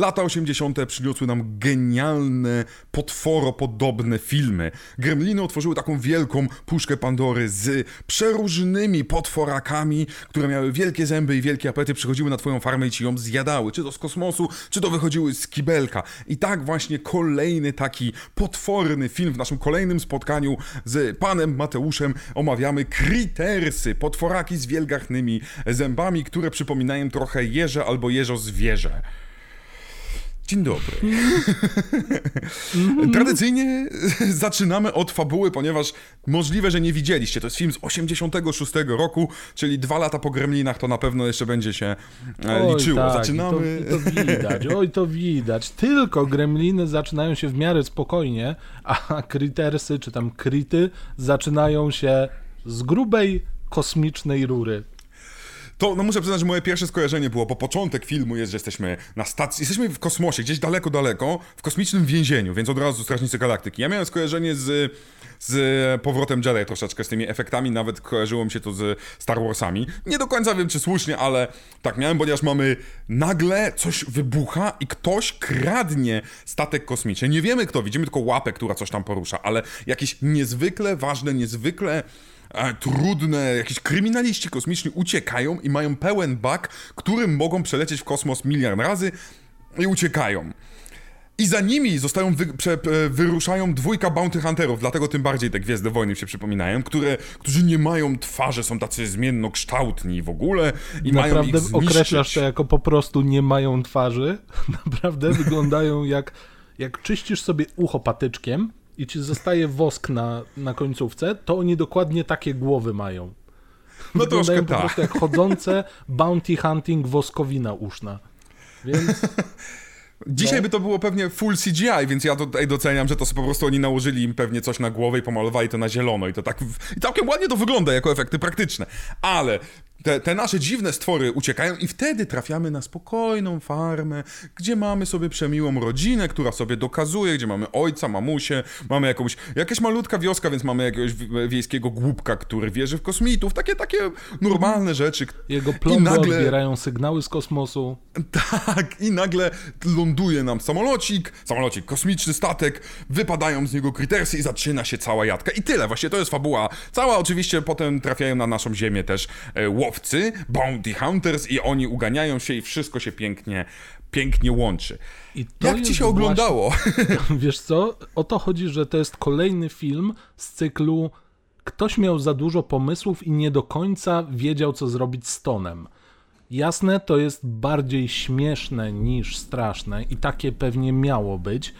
Lata 80. przyniosły nam genialne, potworopodobne filmy. Gremliny otworzyły taką wielką puszkę Pandory z przeróżnymi potworakami, które miały wielkie zęby i wielkie apety, przychodziły na twoją farmę i ci ją zjadały, czy to z kosmosu, czy to wychodziły z kibelka. I tak właśnie kolejny taki potworny film w naszym kolejnym spotkaniu z panem Mateuszem omawiamy Kritersy, potworaki z wielgachnymi zębami, które przypominają trochę jeże albo jeżo zwierzę. Dzień dobry. Tradycyjnie zaczynamy od fabuły, ponieważ możliwe, że nie widzieliście. To jest film z 86 roku, czyli dwa lata po Gremlinach, to na pewno jeszcze będzie się e, Oj, liczyło. tak, Zaczynamy. I to, I to widać, oj to widać. Tylko gremliny zaczynają się w miarę spokojnie, a kritersy, czy tam kryty, zaczynają się z grubej kosmicznej rury. To, no muszę przyznać, że moje pierwsze skojarzenie było, bo początek filmu jest, że jesteśmy na stacji, jesteśmy w kosmosie, gdzieś daleko, daleko, w kosmicznym więzieniu, więc od razu Strażnicy Galaktyki. Ja miałem skojarzenie z, z powrotem Jedi troszeczkę, z tymi efektami, nawet kojarzyło mi się to z Star Warsami. Nie do końca wiem, czy słusznie, ale tak miałem, ponieważ mamy nagle coś wybucha i ktoś kradnie statek kosmiczny. Nie wiemy kto, widzimy tylko łapę, która coś tam porusza, ale jakieś niezwykle ważne, niezwykle e, trudne, jakieś kryminaliści kosmiczni uciekają i mają pełen bak, którym mogą przelecieć w kosmos miliard razy i uciekają. I za nimi zostają wy, prze, e, wyruszają dwójka bounty hunterów, dlatego tym bardziej te Gwiezdne Wojny się przypominają, które, którzy nie mają twarzy, są tacy zmiennokształtni w ogóle i mają Naprawdę ich zniszczyć. określasz to jako po prostu nie mają twarzy. Naprawdę wyglądają jak, jak czyścisz sobie ucho patyczkiem i ci zostaje wosk na, na końcówce, to oni dokładnie takie głowy mają. No Wyglądają troszkę po tak. prostu jak chodzące bounty hunting woskowina uszna. Więc Dzisiaj No. by to było pewnie full CGI, więc ja tutaj doceniam, że to po prostu oni nałożyli im pewnie coś na głowę i pomalowali to na zielono i to tak, w- i całkiem ładnie to wygląda jako efekty praktyczne. Ale te, te nasze dziwne stwory uciekają i wtedy trafiamy na spokojną farmę, gdzie mamy sobie przemiłą rodzinę, która sobie dokazuje, gdzie mamy ojca, mamusię, mamy jakąś, jakaś malutka wioska, więc mamy jakiegoś wi- wiejskiego głupka, który wierzy w kosmitów, takie, takie normalne rzeczy. jego I plomby nagle- odbierają sygnały z kosmosu. tak, i nagle ląduje nam samolocik, samolocik, kosmiczny statek, wypadają z niego krytersy i zaczyna się cała jadka. I tyle, właśnie to jest fabuła. Cała oczywiście potem trafiają na naszą ziemię też e, łowcy, bounty hunters i oni uganiają się i wszystko się pięknie, pięknie łączy. Jak ci się oglądało? Wiesz co? O to chodzi, że to jest kolejny film z cyklu ktoś miał za dużo pomysłów i nie do końca wiedział, co zrobić z tonem. Jasne, to jest bardziej śmieszne niż straszne i takie pewnie miało być.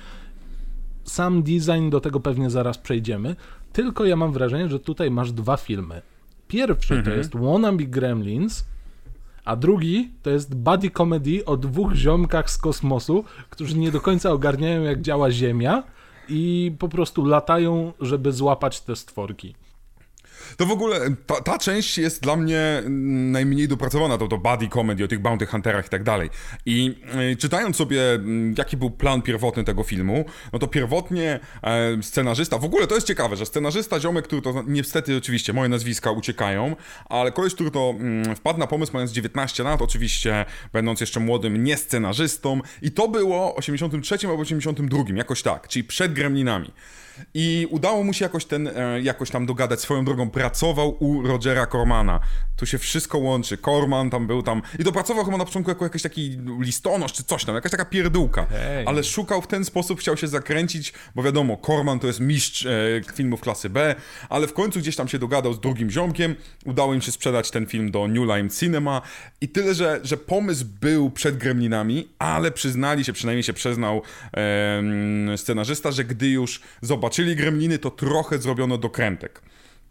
Sam design, do tego pewnie zaraz przejdziemy. Tylko ja mam wrażenie, że tutaj masz dwa filmy. Pierwszy to jest Wannabe Gremlins, a drugi to jest buddy comedy o dwóch ziomkach z kosmosu, którzy nie do końca ogarniają, jak działa Ziemia i po prostu latają, żeby złapać te stworki. To w ogóle, ta, ta część jest dla mnie mm, najmniej dopracowana, to to body comedy o tych bounty hunterach i tak dalej. I y, czytając sobie, mm, jaki był plan pierwotny tego filmu, no to pierwotnie e, scenarzysta, w ogóle to jest ciekawe, że scenarzysta, ziomek, który to, niestety oczywiście, moje nazwiska uciekają, ale koleś, który to mm, wpadł na pomysł mając 19 lat, oczywiście będąc jeszcze młodym nie scenarzystą i to było 83 albo 82, jakoś tak, czyli przed Gremlinami. I udało mu się jakoś ten, e, jakoś tam dogadać swoją drogą. Pracował u Rogera Cormana. Tu się wszystko łączy. Corman tam był tam. I dopracował chyba na początku jako jakiś taki listonosz czy coś tam, jakaś taka pierdółka. Hej. Ale szukał w ten sposób, chciał się zakręcić, bo wiadomo, Corman to jest mistrz e, filmów klasy B, ale w końcu gdzieś tam się dogadał z drugim ziomkiem. Udało im się sprzedać ten film do New Line Cinema. I tyle, że, że pomysł był przed Gremlinami, ale przyznali się, przynajmniej się przyznał em, scenarzysta, że gdy już zobaczyli Gremliny, to trochę zrobiono dokrętek.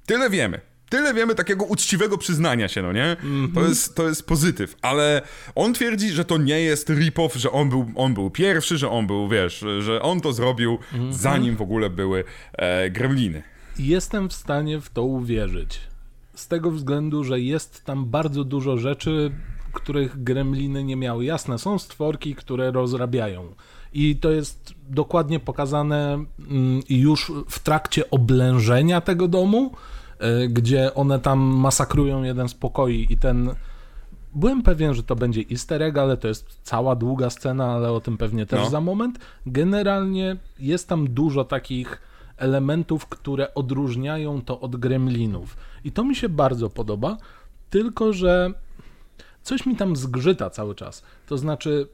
Tyle wiemy. Tyle wiemy takiego uczciwego przyznania się, no nie? To, jest, to jest pozytyw, ale on twierdzi, że to nie jest rip-off, że on był, on był pierwszy, że on był, wiesz, że on to zrobił zanim w ogóle były e, Gremliny. Jestem w stanie w to uwierzyć. Z tego względu, że jest tam bardzo dużo rzeczy, których gremliny nie miały. Jasne, są stworki, które rozrabiają. I to jest dokładnie pokazane mm, już w trakcie oblężenia tego domu, y, gdzie one tam masakrują jeden z pokoi i ten Byłem pewien, że to będzie easter egg, ale to jest cała długa scena, ale o tym pewnie też No. za moment. Generalnie jest tam dużo takich elementów, które odróżniają to od gremlinów. I to mi się bardzo podoba, tylko że coś mi tam zgrzyta cały czas. To znaczy,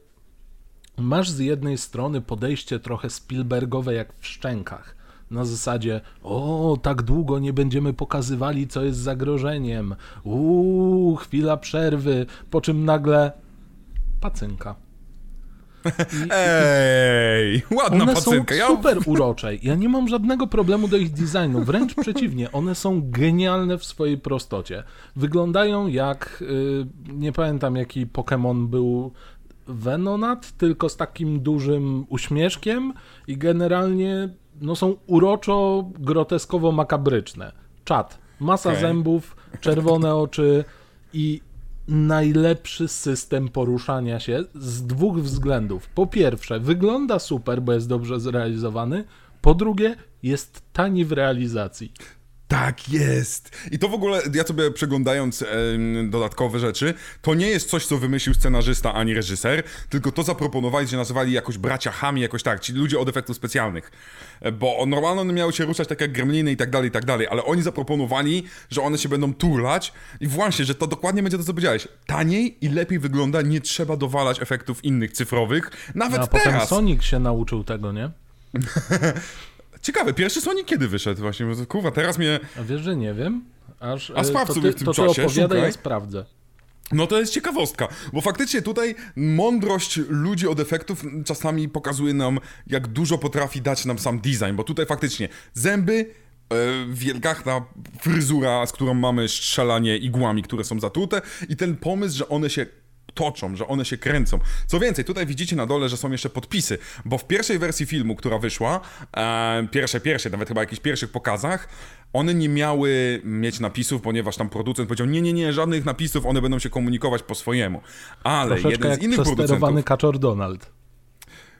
masz z jednej strony podejście trochę Spielbergowe jak w szczękach. Na zasadzie, o, tak długo nie będziemy pokazywali, co jest zagrożeniem. Uuu, chwila przerwy, po czym nagle pacynka. I, Ej, ładna one pacynka. są super urocze. Ja nie mam żadnego problemu do ich designu. Wręcz przeciwnie, one są genialne w swojej prostocie. Wyglądają jak, y, nie pamiętam jaki Pokémon był Venonat, tylko z takim dużym uśmieszkiem i generalnie no, są uroczo, groteskowo makabryczne. Czad, masa Okej. zębów, czerwone oczy i najlepszy system poruszania się z dwóch względów. Po pierwsze, wygląda super, bo jest dobrze zrealizowany. Po drugie, jest tani w realizacji. Tak jest. I to w ogóle, ja sobie przeglądając em, dodatkowe rzeczy, to nie jest coś, co wymyślił scenarzysta ani reżyser, tylko to zaproponowali, że nazywali jakoś bracia Hami, jakoś tak, ci ludzie od efektów specjalnych. E, Bo normalnie one miały się ruszać tak jak gremliny i tak dalej, i tak dalej, ale oni zaproponowali, że one się będą turlać i właśnie, że to dokładnie będzie to, co powiedziałeś. Taniej i lepiej wygląda, nie trzeba dowalać efektów innych cyfrowych, nawet A potem teraz. Sonic się nauczył tego, nie? Ciekawe, pierwszy Sonic kiedy wyszedł właśnie? Kurwa, teraz mnie... A wiesz, że nie wiem? Aż, A e, sprawdź to sobie w tym to czasie, opowiadaj, ja szukaj. sprawdzę. No to jest ciekawostka, bo faktycznie tutaj mądrość ludzi od efektów czasami pokazuje nam, jak dużo potrafi dać nam sam design, bo tutaj faktycznie zęby, e, wielgachna fryzura, z którą mamy strzelanie igłami, które są zatute i ten pomysł, że one się toczą, że one się kręcą. Co więcej, tutaj widzicie na dole, że są jeszcze podpisy, bo w pierwszej wersji filmu, która wyszła, e, pierwsze, pierwsze, nawet chyba jakichś pierwszych pokazach, one nie miały mieć napisów, ponieważ tam producent powiedział, nie, nie, nie, żadnych napisów, one będą się komunikować po swojemu. Ale Troszeczkę jeden z innych producentów... kaczor Donald.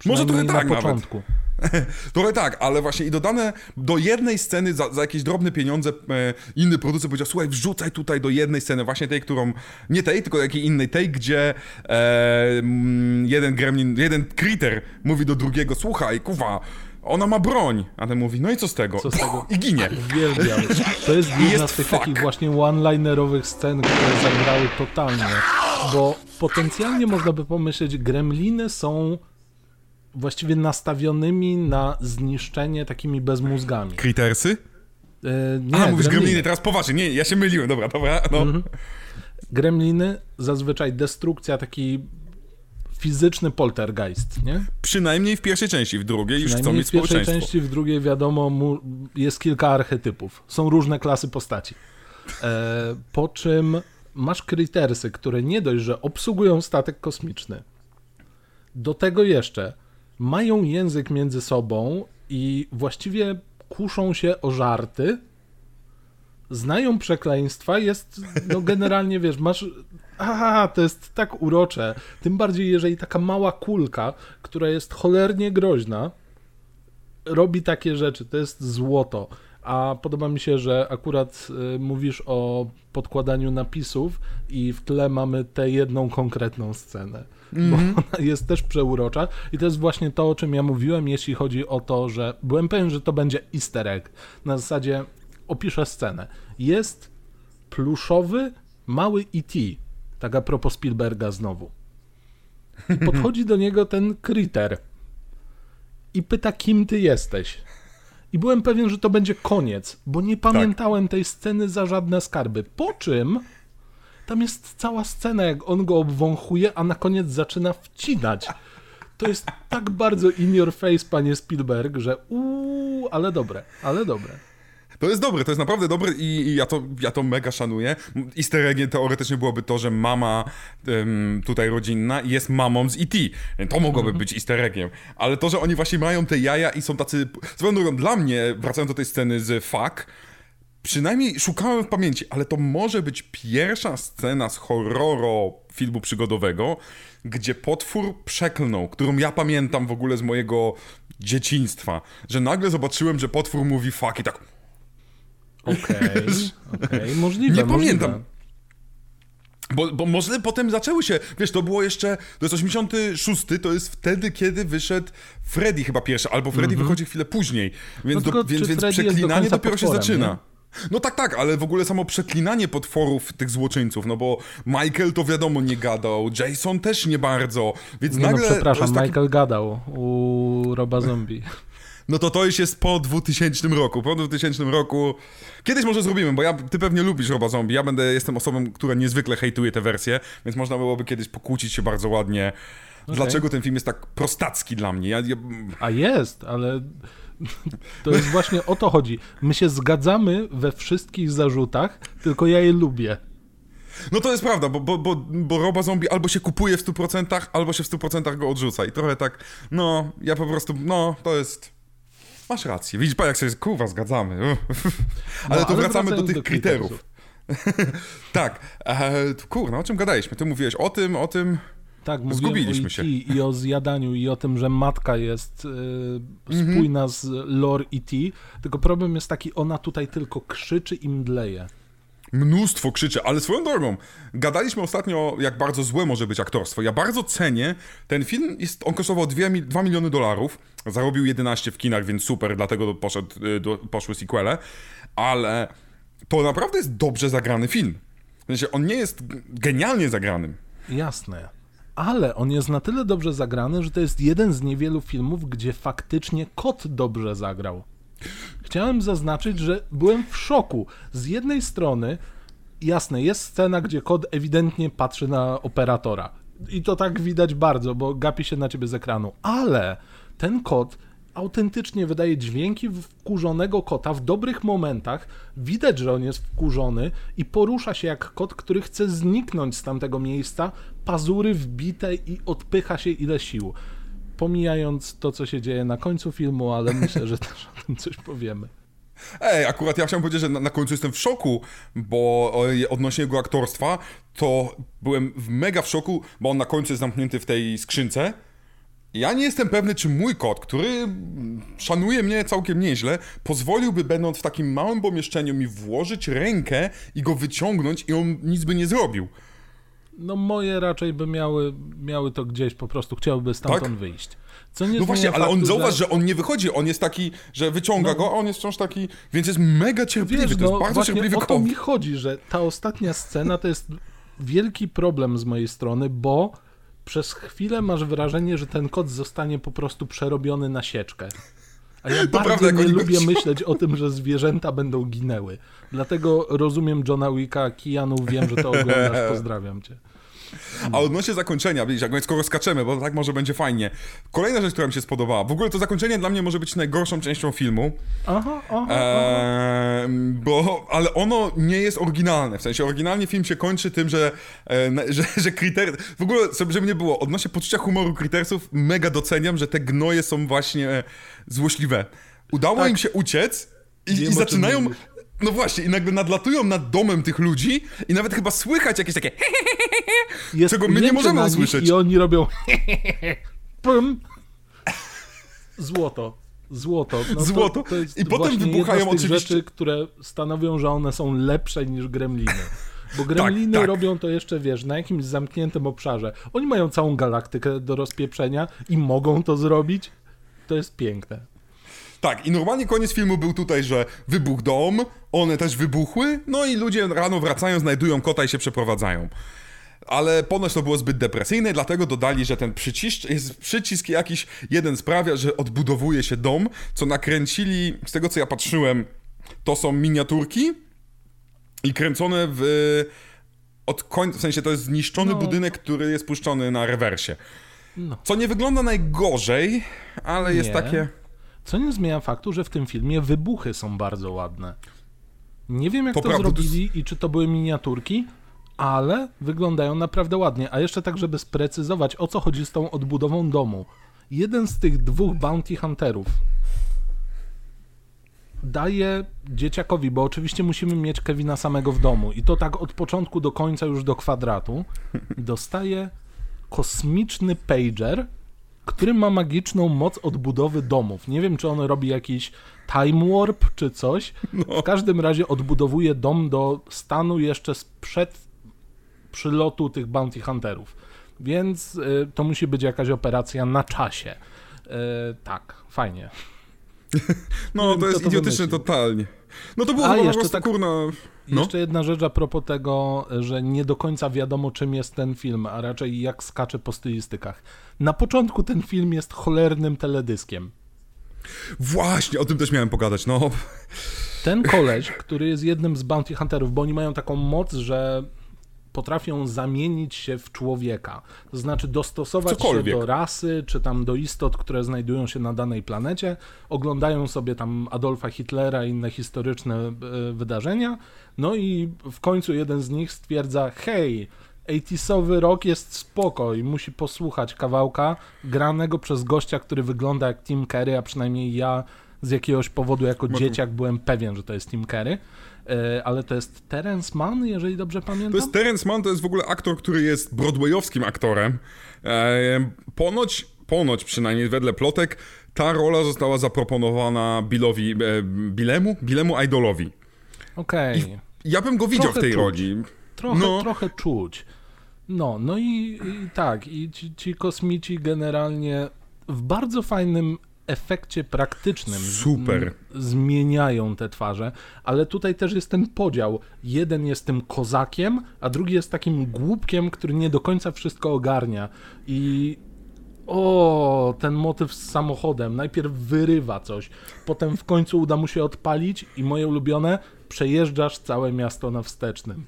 Może trochę tak na nawet. początku. Trochę tak, ale właśnie i dodane do jednej sceny za, za jakieś drobne pieniądze e, inny producent powiedział, słuchaj, wrzucaj tutaj do jednej sceny, właśnie tej, którą, nie tej, tylko jakiej innej, tej, gdzie e, mm, jeden gremlin, jeden critter mówi do drugiego, słuchaj, kuwa, ona ma broń, a ten mówi, no i co z tego? Co z tego? I ginie. Uwielbiam. To jest jedna z tych fuck. takich właśnie one-linerowych scen, które zagrały totalnie. Bo potencjalnie można by pomyśleć, gremliny są właściwie nastawionymi na zniszczenie takimi bezmózgami. Crittersy? E, nie, A, mówisz gremliny, gremliny. teraz poważnie, nie, ja się myliłem, dobra, dobra, no. Mhm. Gremliny, zazwyczaj destrukcja, taki fizyczny poltergeist, nie? Przynajmniej w pierwszej części, w drugiej już chcą mieć w pierwszej części, w drugiej wiadomo, mu, jest kilka archetypów. Są różne klasy postaci. E, po czym masz krytersy, które nie dość, że obsługują statek kosmiczny, do tego jeszcze mają język między sobą i właściwie kuszą się o żarty, znają przekleństwa, jest, no generalnie wiesz, masz, aha, to jest tak urocze, tym bardziej jeżeli taka mała kulka, która jest cholernie groźna, robi takie rzeczy, to jest złoto. A podoba mi się, że akurat y, mówisz o podkładaniu napisów i w tle mamy tę jedną konkretną scenę. Bo ona jest też przeurocza i to jest właśnie to, o czym ja mówiłem, jeśli chodzi o to, że byłem pewien, że to będzie easter egg. Na zasadzie opiszę scenę. Jest pluszowy, mały E.T., tak a propos Spielberga znowu. I podchodzi do niego ten critter i pyta, kim ty jesteś. I byłem pewien, że to będzie koniec, bo nie pamiętałem tej sceny za żadne skarby. Po czym tam jest cała scena, jak on go obwąchuje, a na koniec zaczyna wcinać. To jest tak bardzo in your face, panie Spielberg, że uuu, ale dobre, ale dobre. To jest dobre, to jest naprawdę dobre i, i ja, to, ja to mega szanuję. Easter eggiem teoretycznie byłoby to, że mama em, tutaj rodzinna jest mamą z E.T. To mogłoby być easter eggiem. Ale to, że oni właśnie mają te jaja i są tacy... Swoją drogą, dla mnie, wracając do tej sceny z Fuck, przynajmniej szukałem w pamięci, ale to może być pierwsza scena z horroro filmu przygodowego, gdzie potwór przeklnął, którą ja pamiętam w ogóle z mojego dzieciństwa, że nagle zobaczyłem, że potwór mówi fuck i tak... Okej, okej, możliwe, Nie możliwe. pamiętam. Bo, bo może potem zaczęły się, wiesz, to było jeszcze, to jest 86, to jest wtedy, kiedy wyszedł Freddy chyba pierwszy, albo Freddy wychodzi chwilę później, więc, No do, więc, więc do przeklinanie końca dopiero się zaczyna. nie? No tak, tak, ale w ogóle samo przeklinanie potworów tych złoczyńców, no bo Michael to wiadomo nie gadał, Jason też nie bardzo, więc Nie no, nagle... to przepraszam, taki- Michael gadał u Roba Zombie. No to to już jest po 2000 roku. Po 2000 roku. Kiedyś może zrobimy, bo ja, ty pewnie lubisz Roba Zombie. Ja będę, jestem osobą, która niezwykle hejtuje tę wersję, więc można byłoby kiedyś pokłócić się bardzo ładnie. Dlaczego ten film jest tak prostacki dla mnie? Ja, ja, A jest, ale to jest właśnie o to chodzi. My się zgadzamy we wszystkich zarzutach, tylko ja je lubię. no to jest prawda, bo, bo, bo, bo Roba Zombie albo się kupuje w 100%, albo się w 100% go odrzuca. I trochę tak, no, ja po prostu, no, to jest... Masz rację. Widzisz, pa, jak się kurwa zgadzamy. ale No, to wracamy do tych do kryteriów. tak. E, kurwa, o czym gadaliśmy? Ty mówiłeś o tym, o tym... Tak, Zgubiliśmy o się. I o zjadaniu i o tym, że matka jest y, spójna z lore E.T., tylko problem jest taki, ona tutaj tylko krzyczy i mdleje. Mnóstwo krzyczy, ale swoją drogą, gadaliśmy ostatnio, jak bardzo złe może być aktorstwo. Ja bardzo cenię, ten film, jest, on kosztował 2, mi- 2 miliony dolarów, zarobił 11 w kinach, więc super, dlatego poszedł, y, do, poszły sequele, ale to naprawdę jest dobrze zagrany film. W sensie, on nie jest genialnie zagranym. Jasne. Ale on jest na tyle dobrze zagrany, że to jest jeden z niewielu filmów, gdzie faktycznie kot dobrze zagrał. Chciałem zaznaczyć, że byłem w szoku. Z jednej strony, jasne, jest scena, gdzie kot ewidentnie patrzy na operatora. I to tak widać bardzo, bo gapi się na ciebie z ekranu. Ale ten kot autentycznie wydaje dźwięki wkurzonego kota w dobrych momentach. Widać, że on jest wkurzony i porusza się jak kot, który chce zniknąć z tamtego miejsca, pazury wbite i odpycha się ile sił. Pomijając to, co się dzieje na końcu filmu, ale myślę, że też o tym coś powiemy. Ej, akurat ja chciałem powiedzieć, że na, na końcu jestem w szoku, bo odnośnie jego aktorstwa, to byłem w mega w szoku, bo on na końcu jest zamknięty w tej skrzynce. Ja nie jestem pewny, czy mój kot, który szanuje mnie całkiem nieźle, pozwoliłby, będąc w takim małym pomieszczeniu, mi włożyć rękę i go wyciągnąć i on nic by nie zrobił. No moje raczej by miały, miały to gdzieś, po prostu chciałyby stamtąd Tak? wyjść. Co nie No właśnie, ale on zauważ, że on nie wychodzi, on jest taki, że wyciąga go, a on jest wciąż taki, więc jest mega cierpliwy, Wiesz, to jest no bardzo cierpliwy o to mi chodzi, że ta ostatnia scena to jest wielki problem z mojej strony, bo przez chwilę masz wrażenie, że ten kot zostanie po prostu przerobiony na sieczkę. A ja bardzo prawda, nie lubię myśleć o tym, że zwierzęta będą ginęły. Dlatego rozumiem Johna Wicka, Kijanu, wiem, że to oglądasz, pozdrawiam cię. A odnośnie zakończenia, widzisz, jak skoro skaczemy, bo tak może będzie fajnie. Kolejna rzecz, która mi się spodobała. W ogóle to zakończenie dla mnie może być najgorszą częścią filmu. Aha, aha. Eee, bo, ale ono nie jest oryginalne. W sensie oryginalnie film się kończy tym, że, e, że, że Critter... W ogóle, żeby żeby nie było, odnośnie poczucia humoru Crittersów, mega doceniam, że te gnoje są właśnie e, złośliwe. Udało Tak. im się uciec i, i zaczynają... No właśnie, i nagle nadlatują nad domem tych ludzi i nawet chyba słychać jakieś takie Jest czego my nie możemy usłyszeć. I oni robią Pum. Złoto. Złoto. No Złoto. To, to I potem wybuchają jedna z tych oczywiście- rzeczy, które stanowią, że one są lepsze niż gremliny. Bo gremliny tak. robią to jeszcze, wiesz, na jakimś zamkniętym obszarze. Oni mają całą galaktykę do rozpieprzenia i mogą to zrobić. To jest piękne. Tak, i normalnie koniec filmu był tutaj, że wybuchł dom, one też wybuchły, no i ludzie rano wracają, znajdują kota i się przeprowadzają. Ale ponoć to było zbyt depresyjne, dlatego dodali, że ten przycisk, jest przycisk jakiś, jeden sprawia, że odbudowuje się dom, co nakręcili, z tego co ja patrzyłem, to są miniaturki i kręcone w... Od końca, w sensie to jest zniszczony No. budynek, który jest puszczony na rewersie. No. Co nie wygląda najgorzej, ale jest Nie. takie... Co nie zmienia faktu, że w tym filmie wybuchy są bardzo ładne. Nie wiem, jak To to, prawda, to zrobili i czy to były miniaturki, ale wyglądają naprawdę ładnie. A jeszcze tak, żeby sprecyzować, o co chodzi z tą odbudową domu. Jeden z tych dwóch bounty hunterów daje dzieciakowi, bo oczywiście musimy mieć Kevina samego w domu i to tak od początku do końca już do kwadratu, dostaje kosmiczny pager, który ma magiczną moc odbudowy domów. Nie wiem, czy on robi jakiś time warp czy coś. W każdym razie odbudowuje dom do stanu jeszcze sprzed przylotu tych bounty hunterów. Więc y, to musi być jakaś operacja na czasie. Y, tak, fajnie. No, to kto jest to idiotyczne totalnie. No to było A, jeszcze tak- kurna... No. Jeszcze jedna rzecz a propos tego, że nie do końca wiadomo, czym jest ten film, a raczej jak skacze po stylistykach. Na początku ten film jest cholernym teledyskiem. Właśnie, o tym też miałem pogadać, no. Ten koleś, który jest jednym z bounty hunterów, bo oni mają taką moc, że potrafią zamienić się w człowieka. To znaczy dostosować Cokolwiek. się do rasy, czy tam do istot, które znajdują się na danej planecie, oglądają sobie tam Adolfa Hitlera i inne historyczne e, wydarzenia, no i w końcu jeden z nich stwierdza, hej, 80sowy rok jest spoko i musi posłuchać kawałka granego przez gościa, który wygląda jak Tim Curry, a przynajmniej ja z jakiegoś powodu jako dzieciak byłem pewien, że to jest Tim Curry. E, ale to jest Terence Mann, jeżeli dobrze pamiętam. To jest Terence Mann, to jest w ogóle aktor, który jest broadwayowskim aktorem. E, ponoć, ponoć przynajmniej wedle plotek, ta rola została zaproponowana Billowi, e, Billemu, Billemu Idolowi. Okej. Ja bym go widział Trochę w tej czuć. roli. Trochę, No. trochę czuć. No, no i, i tak, i ci, ci kosmici generalnie w bardzo fajnym efekcie praktycznym Super. zmieniają te twarze, ale tutaj też jest ten podział. Jeden jest tym kozakiem, a drugi jest takim głupkiem, który nie do końca wszystko ogarnia i o, ten motyw z samochodem. Najpierw wyrywa coś, potem w końcu uda mu się odpalić i moje ulubione, przejeżdżasz całe miasto na wstecznym.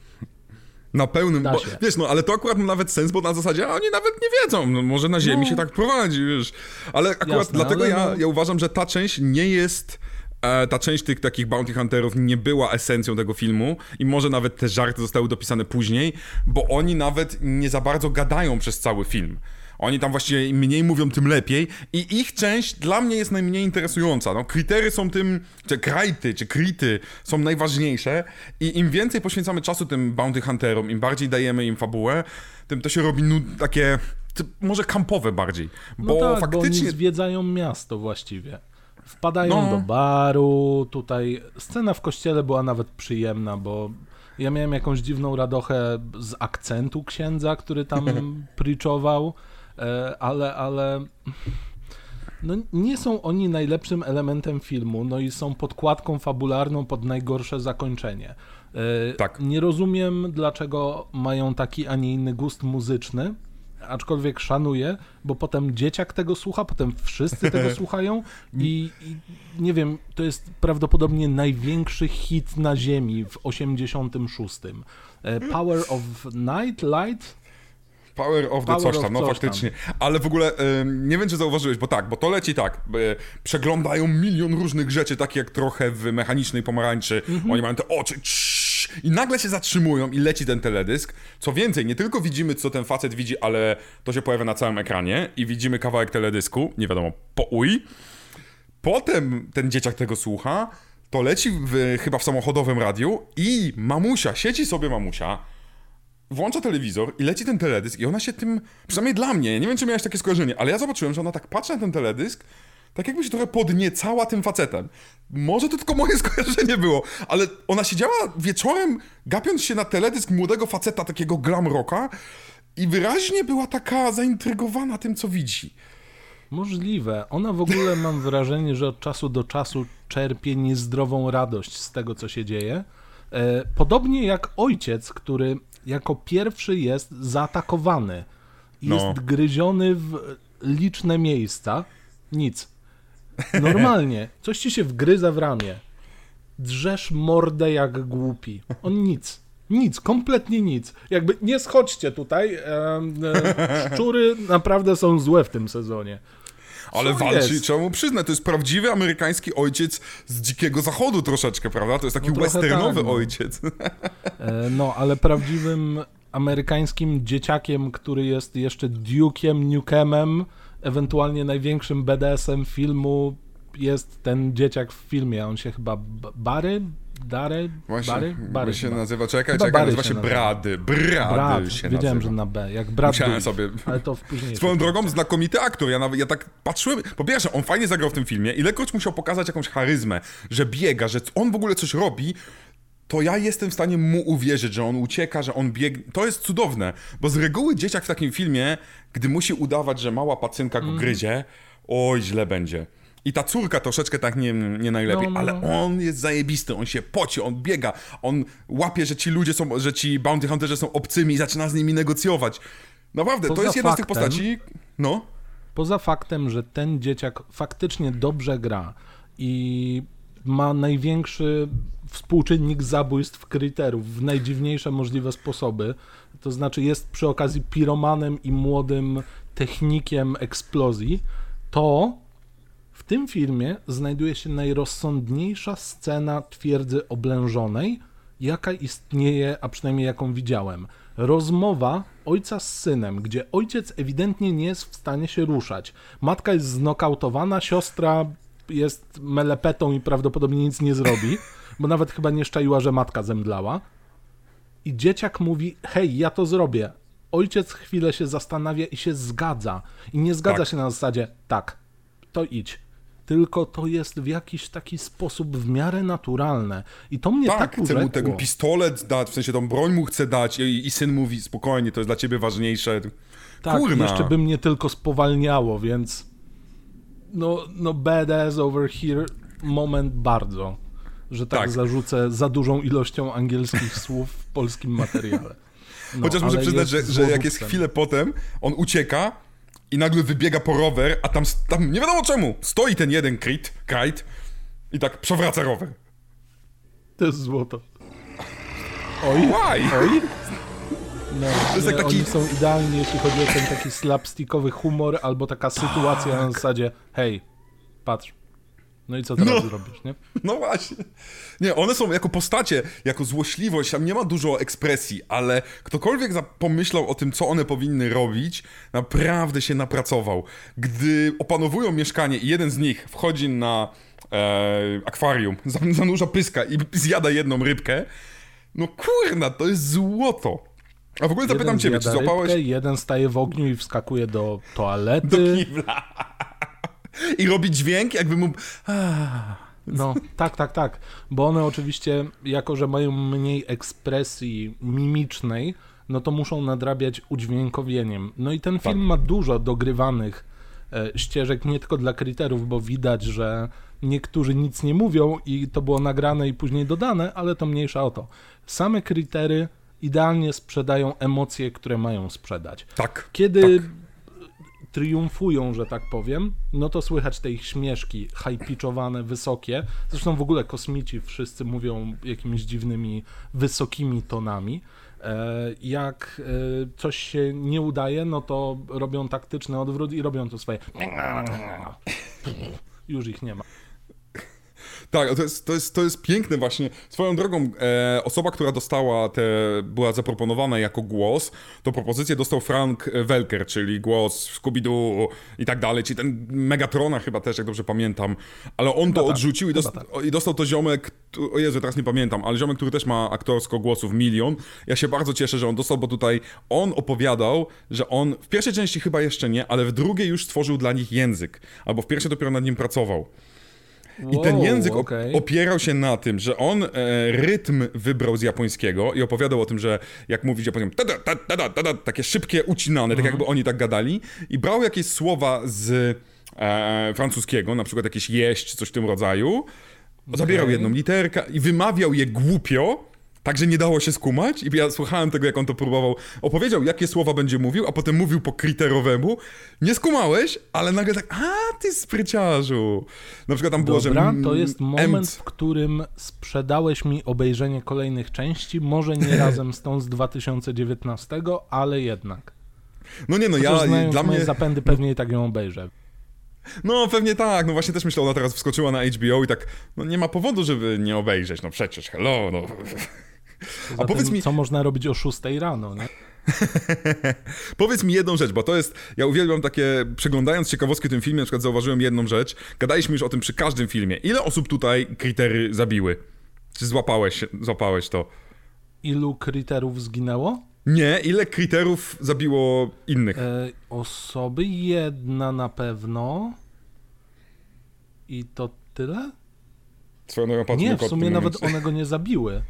Na pełnym, bo, wiesz, no ale to akurat ma nawet sens, bo na zasadzie a oni nawet nie wiedzą, no, może na ziemi No. się tak prowadzi, wiesz. Ale akurat Jasne, dlatego ale ja, no- ja uważam, że ta część nie jest, e, ta część tych takich bounty hunterów nie była esencją tego filmu i może nawet te żarty zostały dopisane później, bo oni nawet nie za bardzo gadają przez cały film. Oni tam właściwie im mniej mówią, tym lepiej i ich część dla mnie jest najmniej interesująca. No, krytery są tym, czy krajty, czy krity są najważniejsze i im więcej poświęcamy czasu tym bounty hunterom, im bardziej dajemy im fabułę, tym to się robi nud- takie, może kampowe bardziej. Bo No tak, bo faktycznie... oni zwiedzają miasto właściwie. Wpadają No. do baru, tutaj scena w kościele była nawet przyjemna, bo ja miałem jakąś dziwną radochę z akcentu księdza, który tam preachował, e, ale, ale no, nie są oni najlepszym elementem filmu, no i są podkładką fabularną pod najgorsze zakończenie. E, Tak. Nie rozumiem, dlaczego mają taki, a nie inny gust muzyczny, aczkolwiek szanuję, bo potem dzieciak tego słucha, potem wszyscy tego słuchają i, i nie wiem, to jest prawdopodobnie największy hit na ziemi w 86. E, Power of Night, Light? Power of the Power coś tam, no coś faktycznie. Ale w ogóle nie wiem, czy zauważyłeś, bo tak, bo to leci tak. y, przeglądają milion różnych rzeczy, takie jak trochę w mechanicznej pomarańczy. Mhm. Oni mają te oczy i nagle się zatrzymują i leci ten teledysk. Co więcej, nie tylko widzimy, co ten facet widzi, ale to się pojawia na całym ekranie i widzimy kawałek teledysku, nie wiadomo, po uj. Potem ten dzieciak tego słucha, to leci w, chyba w samochodowym radiu i mamusia, siedzi sobie mamusia, włącza telewizor i leci ten teledysk i ona się tym, przynajmniej dla mnie, nie wiem czy miałeś takie skojarzenie, ale ja zobaczyłem, że ona tak patrzy na ten teledysk, tak jakby się trochę podniecała tym facetem. Może to tylko moje skojarzenie było, ale ona siedziała wieczorem, gapiąc się na teledysk młodego faceta, takiego glam rocka i wyraźnie była taka zaintrygowana tym, co widzi. Możliwe. Ona w ogóle mam wrażenie, że od czasu do czasu czerpie niezdrową radość z tego, co się dzieje. E, Podobnie jak ojciec, który jako pierwszy jest zaatakowany. Jest No. gryziony w liczne miejsca. Nic. Normalnie. Coś ci się wgryza w ramię. Drzesz mordę jak głupi. On nic. Nic, kompletnie nic. Jakby nie schodźcie tutaj. e, szczury naprawdę są złe w tym sezonie. Ale Co walczy, jest? trzeba mu przyznać, to jest prawdziwy amerykański ojciec z dzikiego zachodu troszeczkę, prawda? To jest taki No westernowy tak, no. ojciec. E, No, ale prawdziwym amerykańskim dzieciakiem, który jest jeszcze Duke'iem Nukemem, ewentualnie największym BDS-em filmu, jest ten dzieciak w filmie. On się chyba B- Dary? Właśnie, Bary? Bary się chyba. nazywa, czekaj, Chyba czekaj, nazywa się. Brady. Brady Brad. się Wiedziałem, nazywa. że na B. Jak Brad Musiałem Pitt. sobie- Ale to w później. Swoją drogą, znakomity aktor. Ja, nawet, ja tak patrzyłem. Po pierwsze, on fajnie zagrał w tym filmie. Ilekroć musiał pokazać jakąś charyzmę, że biega, że on w ogóle coś robi. to ja jestem w stanie mu uwierzyć, że on ucieka, że on biegnie. To jest cudowne, bo z reguły dzieciak w takim filmie, gdy musi udawać, że mała pacynka Mm. go gryzie, oj, źle będzie. I ta córka troszeczkę tak nie, nie najlepiej, No, no, ale no. on jest zajebisty, on się poci, on biega, on łapie, że ci ludzie są, że ci bounty hunterzy są obcymi i zaczyna z nimi negocjować. Naprawdę, to Poza jest jedna z tych faktem- postaci, no, Poza faktem, że ten dzieciak faktycznie dobrze gra i ma największy współczynnik zabójstw kryterów w najdziwniejsze możliwe sposoby, to znaczy jest przy okazji piromanem i młodym technikiem eksplozji, to w tym filmie znajduje się najrozsądniejsza scena twierdzy oblężonej, jaka istnieje, a przynajmniej jaką widziałem. Rozmowa ojca z synem, gdzie ojciec ewidentnie nie jest w stanie się ruszać. Matka jest znokautowana, siostra jest melepetą i prawdopodobnie nic nie zrobi, bo nawet chyba nie szczaiła, że matka zemdlała. I dzieciak mówi: Hej, ja to zrobię. Ojciec chwilę się zastanawia i się zgadza. I nie zgadza Tak. się na zasadzie: Tak, to idź. Tylko to jest w jakiś taki sposób w miarę naturalne. I to mnie tak, tak, chce mu ten pistolet dać, w sensie tą broń mu chce dać i, i syn mówi spokojnie, to jest dla ciebie ważniejsze. Tak, Kurna. jeszcze by mnie tylko spowalniało, więc no, no badass over here moment bardzo, że tak, Tak. zarzucę za dużą ilością angielskich słów w polskim materiale. No, Chociaż muszę przyznać, że, że jak jest chwilę potem, on ucieka i nagle wybiega po rower, a tam, tam nie wiadomo czemu, stoi ten jeden krit, kite i tak przewraca rower. To jest złoto. Oj, Why? oj. No, jest nie, tak taki- Oni są idealni, jeśli chodzi o ten taki slapstickowy humor, albo taka sytuacja na zasadzie hej, patrz, no i co teraz No. zrobisz, nie? No właśnie. Nie, one są jako postacie, jako złośliwość, tam nie ma dużo ekspresji, ale ktokolwiek pomyślał o tym, co one powinny robić, naprawdę się napracował. Gdy opanowują mieszkanie i jeden z nich wchodzi na e, akwarium, zan- zanurza pyska i zjada jedną rybkę, no kurna, to jest złoto. A w ogóle zapytam jeden ciebie, czy złapałeś Rybkę, jeden staje w ogniu i wskakuje do toalety. do kibla i robi dźwięk, jakby mu... No, tak, tak, tak. Bo one oczywiście, jako że mają mniej ekspresji mimicznej, no to muszą nadrabiać udźwiękowieniem. No i ten film ma dużo dogrywanych e, ścieżek, nie tylko dla kryterów, bo widać, że niektórzy nic nie mówią i to było nagrane i później dodane, ale to mniejsza o to. Same krytery idealnie sprzedają emocje, które mają sprzedać. Tak. Kiedy Tak. Triumfują, że tak powiem, no to słychać te ich śmieszki, high-pitchowane, wysokie. Zresztą w ogóle kosmici wszyscy mówią jakimiś dziwnymi, wysokimi tonami. E, Jak e, coś się nie udaje, no to robią taktyczny odwrót i robią to swoje. Już ich nie ma. Tak, to jest, to jest, to jest piękne właśnie. Swoją drogą, e, osoba, która dostała te, była zaproponowana jako głos, to propozycję dostał Frank Welker, czyli głos Scooby-Doo i tak dalej, czyli ten Megatrona chyba też, jak dobrze pamiętam, ale on to tak, odrzucił i, chyba dost, i dostał to ziomek, o Jezu, teraz nie pamiętam, ale ziomek, który też ma aktorsko głosów milion. Ja się bardzo cieszę, że on dostał, bo tutaj on opowiadał, że on w pierwszej części chyba jeszcze nie, ale w drugiej już stworzył dla nich język, albo w pierwszej dopiero nad nim pracował. I ten Wow, język okej. opierał się na tym, że on e, rytm wybrał z japońskiego i opowiadał o tym, że jak mówić japońskim, tada, tada, tada, tada, takie szybkie, ucinane, tak jakby oni tak gadali. I brał jakieś słowa z e, francuskiego, na przykład jakieś jeść, coś w tym rodzaju, zabierał jedną literkę i wymawiał je głupio, tak, że nie dało się skumać i ja słuchałem tego, jak on to próbował. Opowiedział, jakie słowa będzie mówił, a potem mówił po kriterowemu. Nie skumałeś, ale nagle tak, a ty spryciarzu. Na przykład tam było, że... Dobra, mm, to jest moment, w którym sprzedałeś mi obejrzenie kolejnych części, może nie razem z tą z 2019, ale jednak. No nie, no Chociaż ja, znając dla mnie... zapędy pewnie i tak ją obejrzę. No pewnie tak, no właśnie też myślę, ona teraz wskoczyła na HBO i tak, no nie ma powodu, żeby nie obejrzeć, no przecież, hello, no. Zatem, powiedz mi- co można robić o 6 rano, nie? Powiedz mi jedną rzecz, bo to jest, ja uwielbiam takie, przeglądając ciekawostki w tym filmie, na przykład zauważyłem jedną rzecz, gadaliśmy już o tym przy każdym filmie. Ile osób tutaj krytery zabiły? Czy złapałeś, złapałeś to? Ilu kryterów zginęło? Nie, ile kryterów zabiło innych? E, osoby, jedna na pewno. I to tyle? Swoją drogą Nie, w sumie nawet momencie. one go nie zabiły.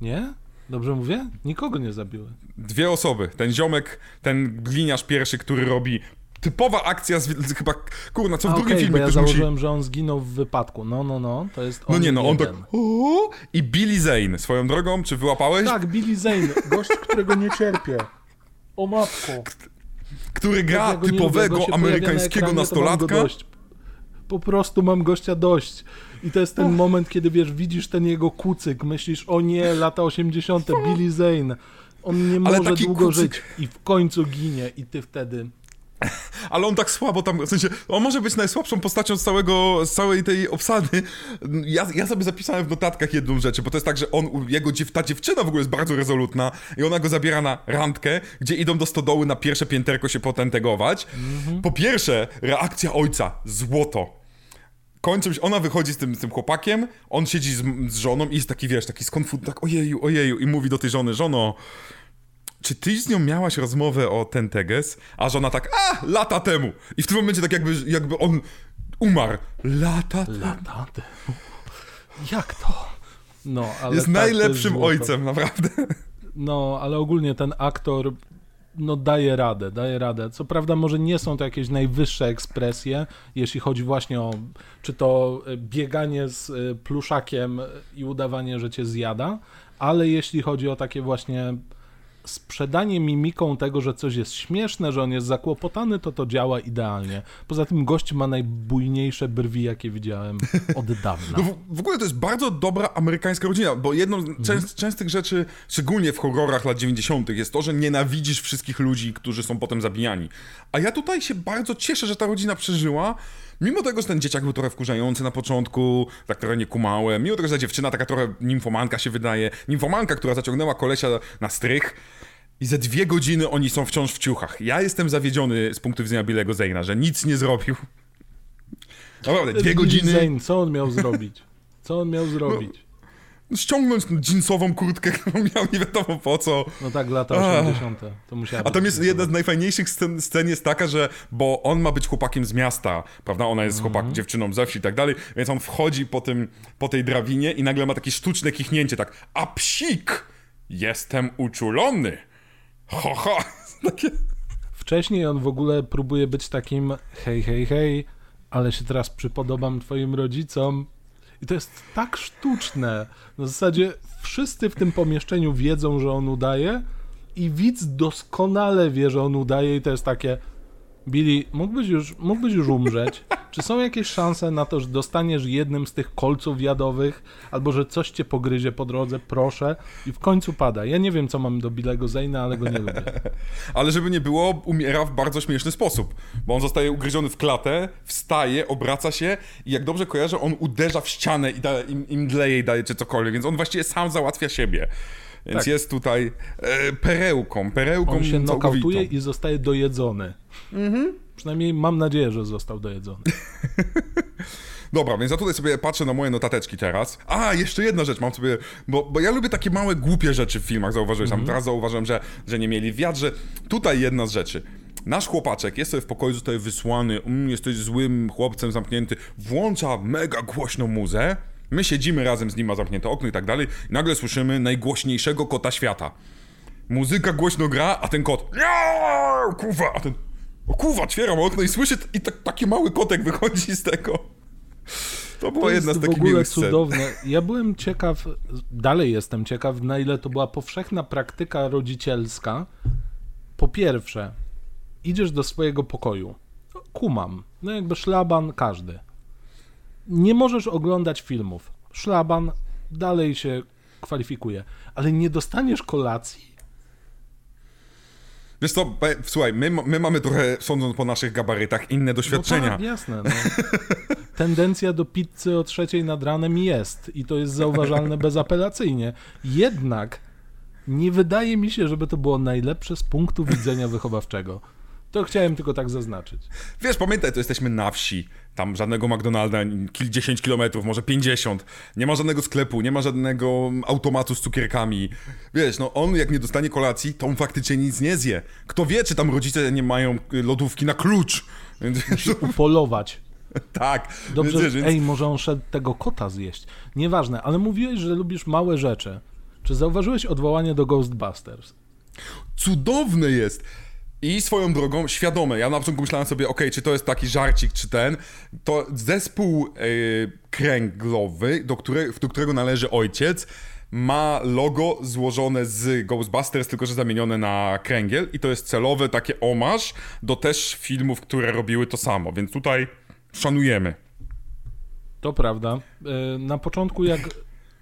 Nie? Dobrze mówię? Nikogo nie zabiły. Dwie osoby. Ten ziomek, ten gliniarz pierwszy, który robi typowa akcja z, chyba, kurna, co w A, drugim okej, filmie bo ja ktoś musi... założyłem, że on zginął w wypadku. No, no, no, to jest on No nie no, on tak... jeden. "O!" I Billy Zane, swoją drogą, czy wyłapałeś? Tak, Billy Zane, gość, którego nie cierpię. O matko. Który gra lubię, typowego jak go się pojawia na amerykańskiego ekranie, nastolatka. Po prostu mam gościa dość. I to jest ten moment, kiedy wiesz, widzisz ten jego kucyk, myślisz, o nie, lata 80., Billy Zane. On nie może długo kucyk- żyć i w końcu ginie i ty wtedy... Ale on tak słabo tam, w sensie, on może być najsłabszą postacią z, całego, z całej tej obsady. Ja, ja sobie zapisałem w notatkach jedną rzecz, bo to jest tak, że on, jego dziew, ta dziewczyna w ogóle jest bardzo rezolutna i ona go zabiera na randkę, gdzie idą do stodoły na pierwsze pięterko się potentegować. Po pierwsze, reakcja ojca, złoto. Kończą się, ona wychodzi z tym, z tym chłopakiem, on siedzi z, z żoną i jest taki, wiesz, taki skonfut, tak ojeju, ojeju i mówi do tej żony, żono, czy ty z nią miałaś rozmowę o ten teges? A żona tak, a, lata temu. I w tym momencie tak jakby, jakby on umarł. Lata temu. Lata temu. Jak to? No, ale Jest tak, najlepszym ojcem, naprawdę. No, ale ogólnie ten aktor no daje radę, daje radę. Co prawda może nie są to jakieś najwyższe ekspresje, jeśli chodzi właśnie o czy to e, bieganie z e, pluszakiem i udawanie, że cię zjada, ale jeśli chodzi o takie właśnie sprzedanie mimiką tego, że coś jest śmieszne, że on jest zakłopotany, to to działa idealnie. Poza tym gość ma najbujniejsze brwi, jakie widziałem od dawna. No w, w ogóle to jest bardzo dobra amerykańska rodzina, bo jedną z częst, częstych rzeczy, szczególnie w horrorach lat 90., jest to, że nienawidzisz wszystkich ludzi, którzy są potem zabijani. A ja tutaj się bardzo cieszę, że ta rodzina przeżyła. Mimo tego, że ten dzieciak był trochę wkurzający na początku, tak trochę nie kumałem, mimo tego, że ta dziewczyna taka trochę nimfomanka się wydaje, nimfomanka, która zaciągnęła kolesia na strych, i ze dwie godziny oni są wciąż w ciuchach. Ja jestem zawiedziony z punktu widzenia Billego Zayna, że nic nie zrobił. Naprawdę, dwie godziny... Zane, co on miał zrobić? Co on miał zrobić? Ściągnąć jeansową kurtkę, którą miał nie wiadomo po co. No tak, lata Ach. 80. To musiała A tam jest jedna z najfajniejszych scen, scen jest taka, że bo on ma być chłopakiem z miasta, prawda? Ona jest chłopak, dziewczyną ze wsi i tak dalej, więc on wchodzi po, tym, po tej drabinie i nagle ma takie sztuczne kichnięcie, tak a psik! Jestem uczulony! Ho, ho! Takie... Wcześniej on w ogóle próbuje być takim hej, hej, hej, ale się teraz przypodobam twoim rodzicom. I to jest tak sztuczne. Na zasadzie wszyscy w tym pomieszczeniu wiedzą, że on udaje i widz doskonale wie, że on udaje i to jest takie Billy, mógłbyś już, mógłbyś już umrzeć? Czy są jakieś szanse na to, że dostaniesz jednym z tych kolców jadowych, albo że coś cię pogryzie po drodze, proszę? I w końcu pada. Ja nie wiem, co mam do Billego Zayna, ale go nie lubię. Ale żeby nie było, umiera w bardzo śmieszny sposób, bo on zostaje ugryziony w klatę, wstaje, obraca się i jak dobrze kojarzę, on uderza w ścianę i da, im, im dleje i daje czy cokolwiek, więc on właściwie sam załatwia siebie. Więc Tak. jest tutaj e, perełką, perełką On się całkowitą. nokautuje i zostaje dojedzony. Przynajmniej mam nadzieję, że został dojedzony. Dobra, więc ja tutaj sobie patrzę na moje notateczki teraz. A, jeszcze jedna rzecz mam sobie, bo, bo ja lubię takie małe, głupie rzeczy w filmach, zauważyłeś tam. Teraz zauważyłem, że, że nie mieli wiatr, że tutaj jedna z rzeczy. Nasz chłopaczek jest sobie w pokoju, zostaje wysłany, mm, jesteś złym chłopcem zamknięty, włącza mega głośną muzę, my siedzimy razem z nim, ma zamknięte okno i tak dalej, i nagle słyszymy najgłośniejszego kota świata. Muzyka głośno gra, a ten kot. "Miau, Kuwa! A ten. O kuwa, otwieram okno i słyszę, i tak, taki mały kotek wychodzi z tego. To była To jedna z w takich ogóle miłych scen. cudowne. Ja byłem ciekaw, dalej jestem ciekaw, na ile to była powszechna praktyka rodzicielska. Po pierwsze, idziesz do swojego pokoju. Kumam. No jakby szlaban każdy. Nie możesz oglądać filmów. Szlaban dalej się kwalifikuje. Ale nie dostaniesz kolacji? Wiesz co, słuchaj, my, my mamy trochę, sądząc po naszych gabarytach, inne doświadczenia. No tak, jasne. No. Tendencja do pizzy o trzeciej nad ranem jest i to jest zauważalne bezapelacyjnie. Jednak nie wydaje mi się, żeby to było najlepsze z punktu widzenia wychowawczego. To chciałem tylko tak zaznaczyć. Wiesz, pamiętaj, to jesteśmy na wsi. Tam żadnego McDonalda, kil- 10 kilometrów, może 50. Nie ma żadnego sklepu, nie ma żadnego automatu z cukierkami. Wiesz, no on jak nie dostanie kolacji, to on faktycznie nic nie zje. Kto wie, czy tam rodzice nie mają y, lodówki na klucz. Więc, Upolować. tak. Dobrze, więc, więc, ej, może on szedł tego kota zjeść. Nieważne, ale mówiłeś, że lubisz małe rzeczy. Czy zauważyłeś odwołanie do Ghostbusters? Cudowne jest! I swoją drogą, świadome, ja na początku myślałem sobie, ok, czy to jest taki żarcik, czy ten, to zespół yy, kręglowy, do, które, do którego należy ojciec, ma logo złożone z Ghostbusters, tylko że zamienione na kręgiel. I to jest celowy takie omarz do też filmów, które robiły to samo, więc tutaj szanujemy. To prawda. E, na początku jak...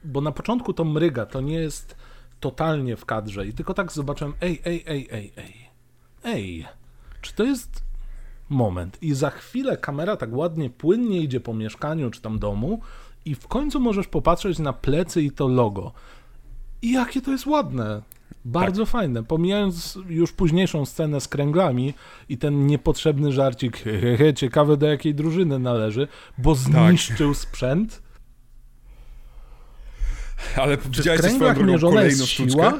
Bo na początku to mryga, to nie jest totalnie w kadrze. I tylko tak zobaczyłem, ej, ej, ej, ej, ej, ej, czy to jest moment? I za chwilę kamera tak ładnie, płynnie idzie po mieszkaniu czy tam domu i w końcu możesz popatrzeć na plecy i to logo. I jakie to jest ładne. Bardzo tak. fajne. Pomijając już późniejszą scenę z kręglami i ten niepotrzebny żarcik, hehe, ciekawe do jakiej drużyny należy, bo tak. zniszczył tak. sprzęt ale Czy widziałeś swoją drogą kolejną sztuczkę?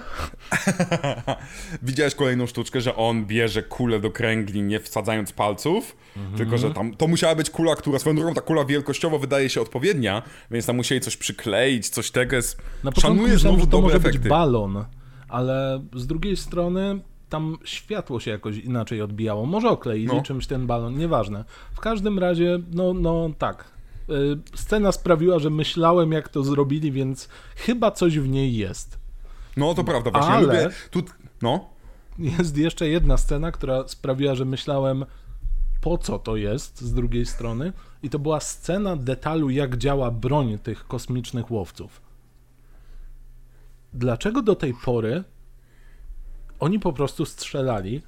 widziałeś kolejną sztuczkę, że on bierze kulę do kręgli, nie wsadzając palców, mhm. tylko że tam to musiała być kula, która swoją drogą ta kula wielkościowo wydaje się odpowiednia, więc tam musieli coś przykleić, coś tego jest. Na Szanuję myślałem, znowu że to może efekty. być balon, ale z drugiej strony tam światło się jakoś inaczej odbijało. Może okleili no. czymś ten balon, nieważne. W każdym razie, no, no tak, scena sprawiła, że myślałem, jak to zrobili, więc chyba coś w niej jest. No, to prawda, właśnie. Ale lubię... tu... No. Jest jeszcze jedna scena, która sprawiła, że myślałem, po co to jest z drugiej strony. I to była scena detalu, jak działa broń tych kosmicznych łowców. Dlaczego do tej pory oni po prostu strzelali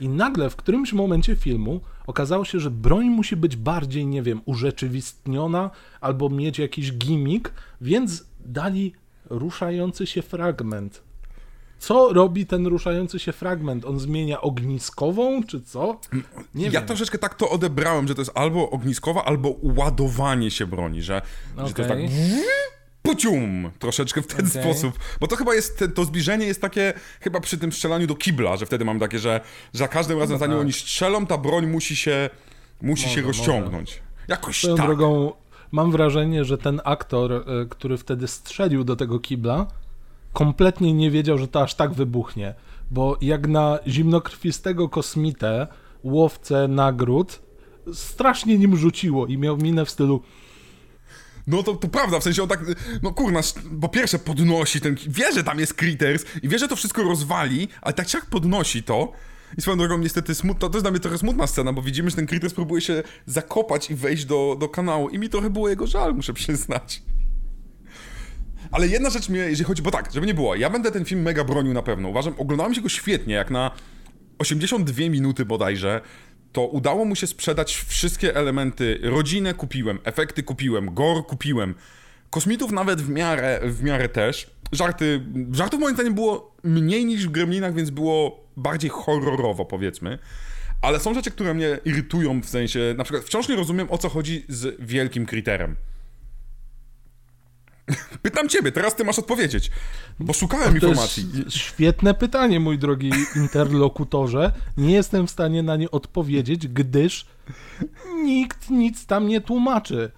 i nagle w którymś momencie filmu okazało się, że broń musi być bardziej, nie wiem, urzeczywistniona albo mieć jakiś gimmick, więc dali ruszający się fragment. Co robi ten ruszający się fragment? On zmienia ogniskową, czy co? Nie ja wiem. troszeczkę tak to odebrałem, że to jest albo ogniskowa, albo ładowanie się broni, że, okay. że to jest tak pucium, troszeczkę w ten okay. sposób. Bo to chyba jest, to zbliżenie jest takie chyba przy tym strzelaniu do kibla, że wtedy mam takie, że za każdym razem zanim tak. oni strzelą, ta broń musi się, musi może, się rozciągnąć. Może. Jakoś Swoją tak. drogą mam wrażenie, że ten aktor, e, który wtedy strzelił do tego kibla, kompletnie nie wiedział, że to aż tak wybuchnie. Bo jak na zimnokrwistego kosmitę, łowcę nagród, strasznie nim rzuciło i miał minę w stylu no to, to prawda, w sensie on tak, no kurna, po pierwsze podnosi ten, wie, że tam jest Critters i wie, że to wszystko rozwali, ale tak jak podnosi to, i swoją drogą niestety smutno, to jest dla mnie trochę smutna scena, bo widzimy, że ten Critters próbuje się zakopać i wejść do, do kanału i mi trochę było jego żal, muszę przyznać. Ale jedna rzecz mnie, jeżeli chodzi, bo tak, żeby nie było, ja będę ten film mega bronił na pewno. Uważam, oglądałem się go świetnie, jak na 82 minuty bodajże to udało mu się sprzedać wszystkie elementy. Rodzinę kupiłem, efekty kupiłem, gore kupiłem. Kosmitów nawet w miarę, w miarę też. Żarty, żartów moim zdaniem było mniej niż w Gremlinach, więc było bardziej horrorowo, powiedzmy. Ale są rzeczy, które mnie irytują, w sensie, na przykład wciąż nie rozumiem, o co chodzi z wielkim kryterem. Pytam ciebie, teraz ty masz odpowiedzieć, bo szukałem informacji. świetne pytanie, mój drogi interlokutorze. Nie jestem w stanie na nie odpowiedzieć, gdyż nikt nic tam nie tłumaczy.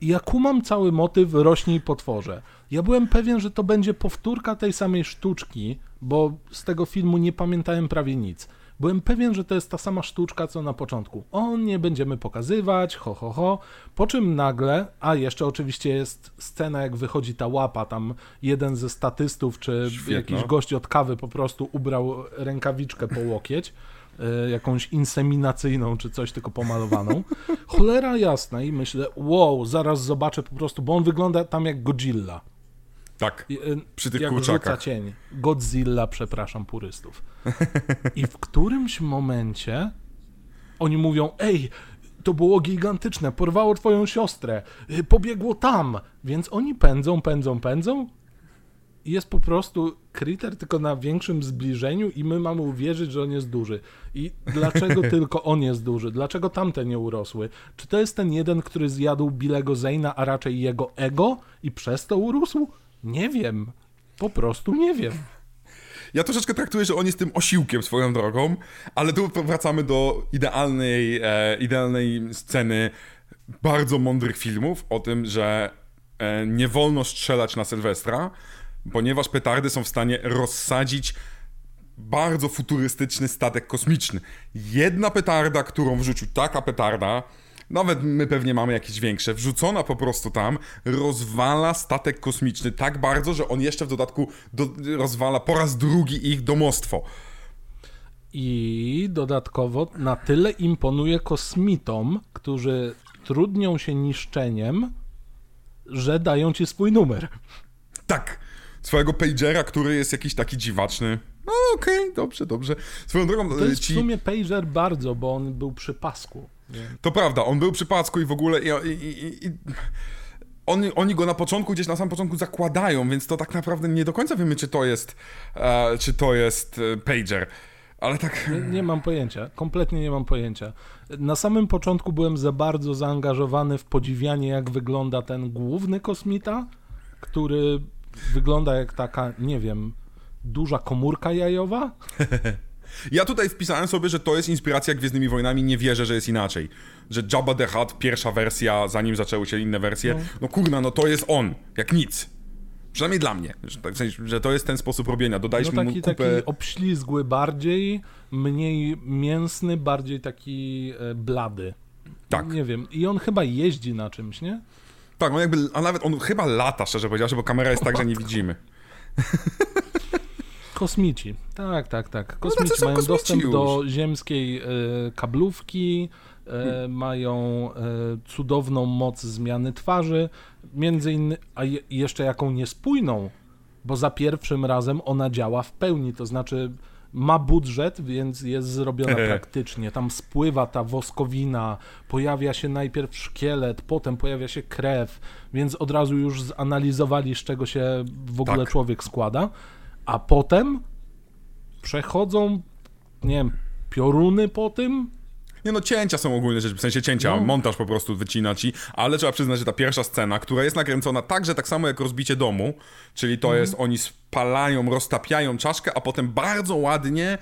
Ja kumam cały motyw rośnie i potworze. Ja byłem pewien, że to będzie powtórka tej samej sztuczki, bo z tego filmu nie pamiętałem prawie nic. Byłem pewien, że to jest ta sama sztuczka, co na początku. O, nie będziemy pokazywać, ho, ho, ho. Po czym nagle, a jeszcze oczywiście jest scena, jak wychodzi ta łapa, tam jeden ze statystów, czy Świetna. jakiś gość od kawy po prostu ubrał rękawiczkę po łokieć e, jakąś inseminacyjną czy coś tylko pomalowaną. Cholera jasna i myślę, wow, zaraz zobaczę po prostu, bo on wygląda tam jak Godzilla. Tak, y, przy tych jak kurczakach. cień. Godzilla, przepraszam, purystów. I w którymś momencie oni mówią, ej, to było gigantyczne, porwało twoją siostrę, y, pobiegło tam. Więc oni pędzą, pędzą, pędzą i jest po prostu Critter tylko na większym zbliżeniu i my mamy uwierzyć, że on jest duży. I dlaczego tylko on jest duży? Dlaczego tamte nie urosły? Czy to jest ten jeden, który zjadł Bilego Zejna, a raczej jego ego i przez to urósł? Nie wiem. Po prostu nie wiem. Ja troszeczkę traktuję, że on jest tym osiłkiem swoją drogą, ale tu wracamy do idealnej, e, idealnej sceny bardzo mądrych filmów o tym, że e, nie wolno strzelać na Sylwestra, ponieważ petardy są w stanie rozsadzić bardzo futurystyczny statek kosmiczny. Jedna petarda, którą wrzucił, taka petarda, nawet my pewnie mamy jakieś większe, wrzucona po prostu tam, rozwala statek kosmiczny tak bardzo, że on jeszcze w dodatku do, rozwala po raz drugi ich domostwo. I dodatkowo na tyle imponuje kosmitom, którzy trudnią się niszczeniem, że dają ci swój numer. Tak, swojego pagera, który jest jakiś taki dziwaczny. No okej, okay, dobrze, dobrze. Swoją drogą... To jest ci... w sumie pager bardzo, bo on był przy pasku. To prawda, on był przy pasku i w ogóle... I, i, i, oni, oni go na początku, gdzieś na samym początku zakładają, więc to tak naprawdę nie do końca wiemy, czy to jest, e, czy to jest e, pager. Ale tak. Nie, nie, mam pojęcia, kompletnie nie mam pojęcia. Na samym początku byłem za bardzo zaangażowany w podziwianie, jak wygląda ten główny kosmita, który wygląda jak taka, nie wiem, duża komórka jajowa. Ja tutaj wpisałem sobie, że to jest inspiracja Gwiezdnymi Wojnami, nie wierzę, że jest inaczej. Że Jabba the Hutt, pierwsza wersja, zanim zaczęły się inne wersje, no, no kurna, no to jest on, jak nic. Przynajmniej dla mnie, że, tak, w sensie, że to jest ten sposób robienia. Dodaliśmy no taki, mu kupę... taki obślizgły bardziej, mniej mięsny, bardziej taki e, blady. Tak. Nie wiem. I on chyba jeździ na czymś, nie? Tak, on jakby, a nawet on chyba lata, szczerze powiedziawszy, bo kamera jest tak, że nie widzimy. Kosmici. Tak, tak, tak. No, kosmici no, mają dostęp już. do ziemskiej y, kablówki, y, hmm. mają y, cudowną moc zmiany twarzy, między innymi, a je, jeszcze jaką niespójną, bo za pierwszym razem ona działa w pełni, to znaczy ma budżet, więc jest zrobiona praktycznie. Tam spływa ta woskowina, pojawia się najpierw szkielet, potem pojawia się krew, więc od razu już zanalizowali, z czego się w ogóle tak. człowiek składa. A potem przechodzą, nie wiem, pioruny po tym, nie no, cięcia są ogólnie rzeczy, w sensie cięcia, no. montaż po prostu wycina ci, ale trzeba przyznać, że ta pierwsza scena, która jest nakręcona także tak samo jak rozbicie domu, czyli to mm. jest, oni spalają, roztapiają czaszkę, a potem bardzo ładnie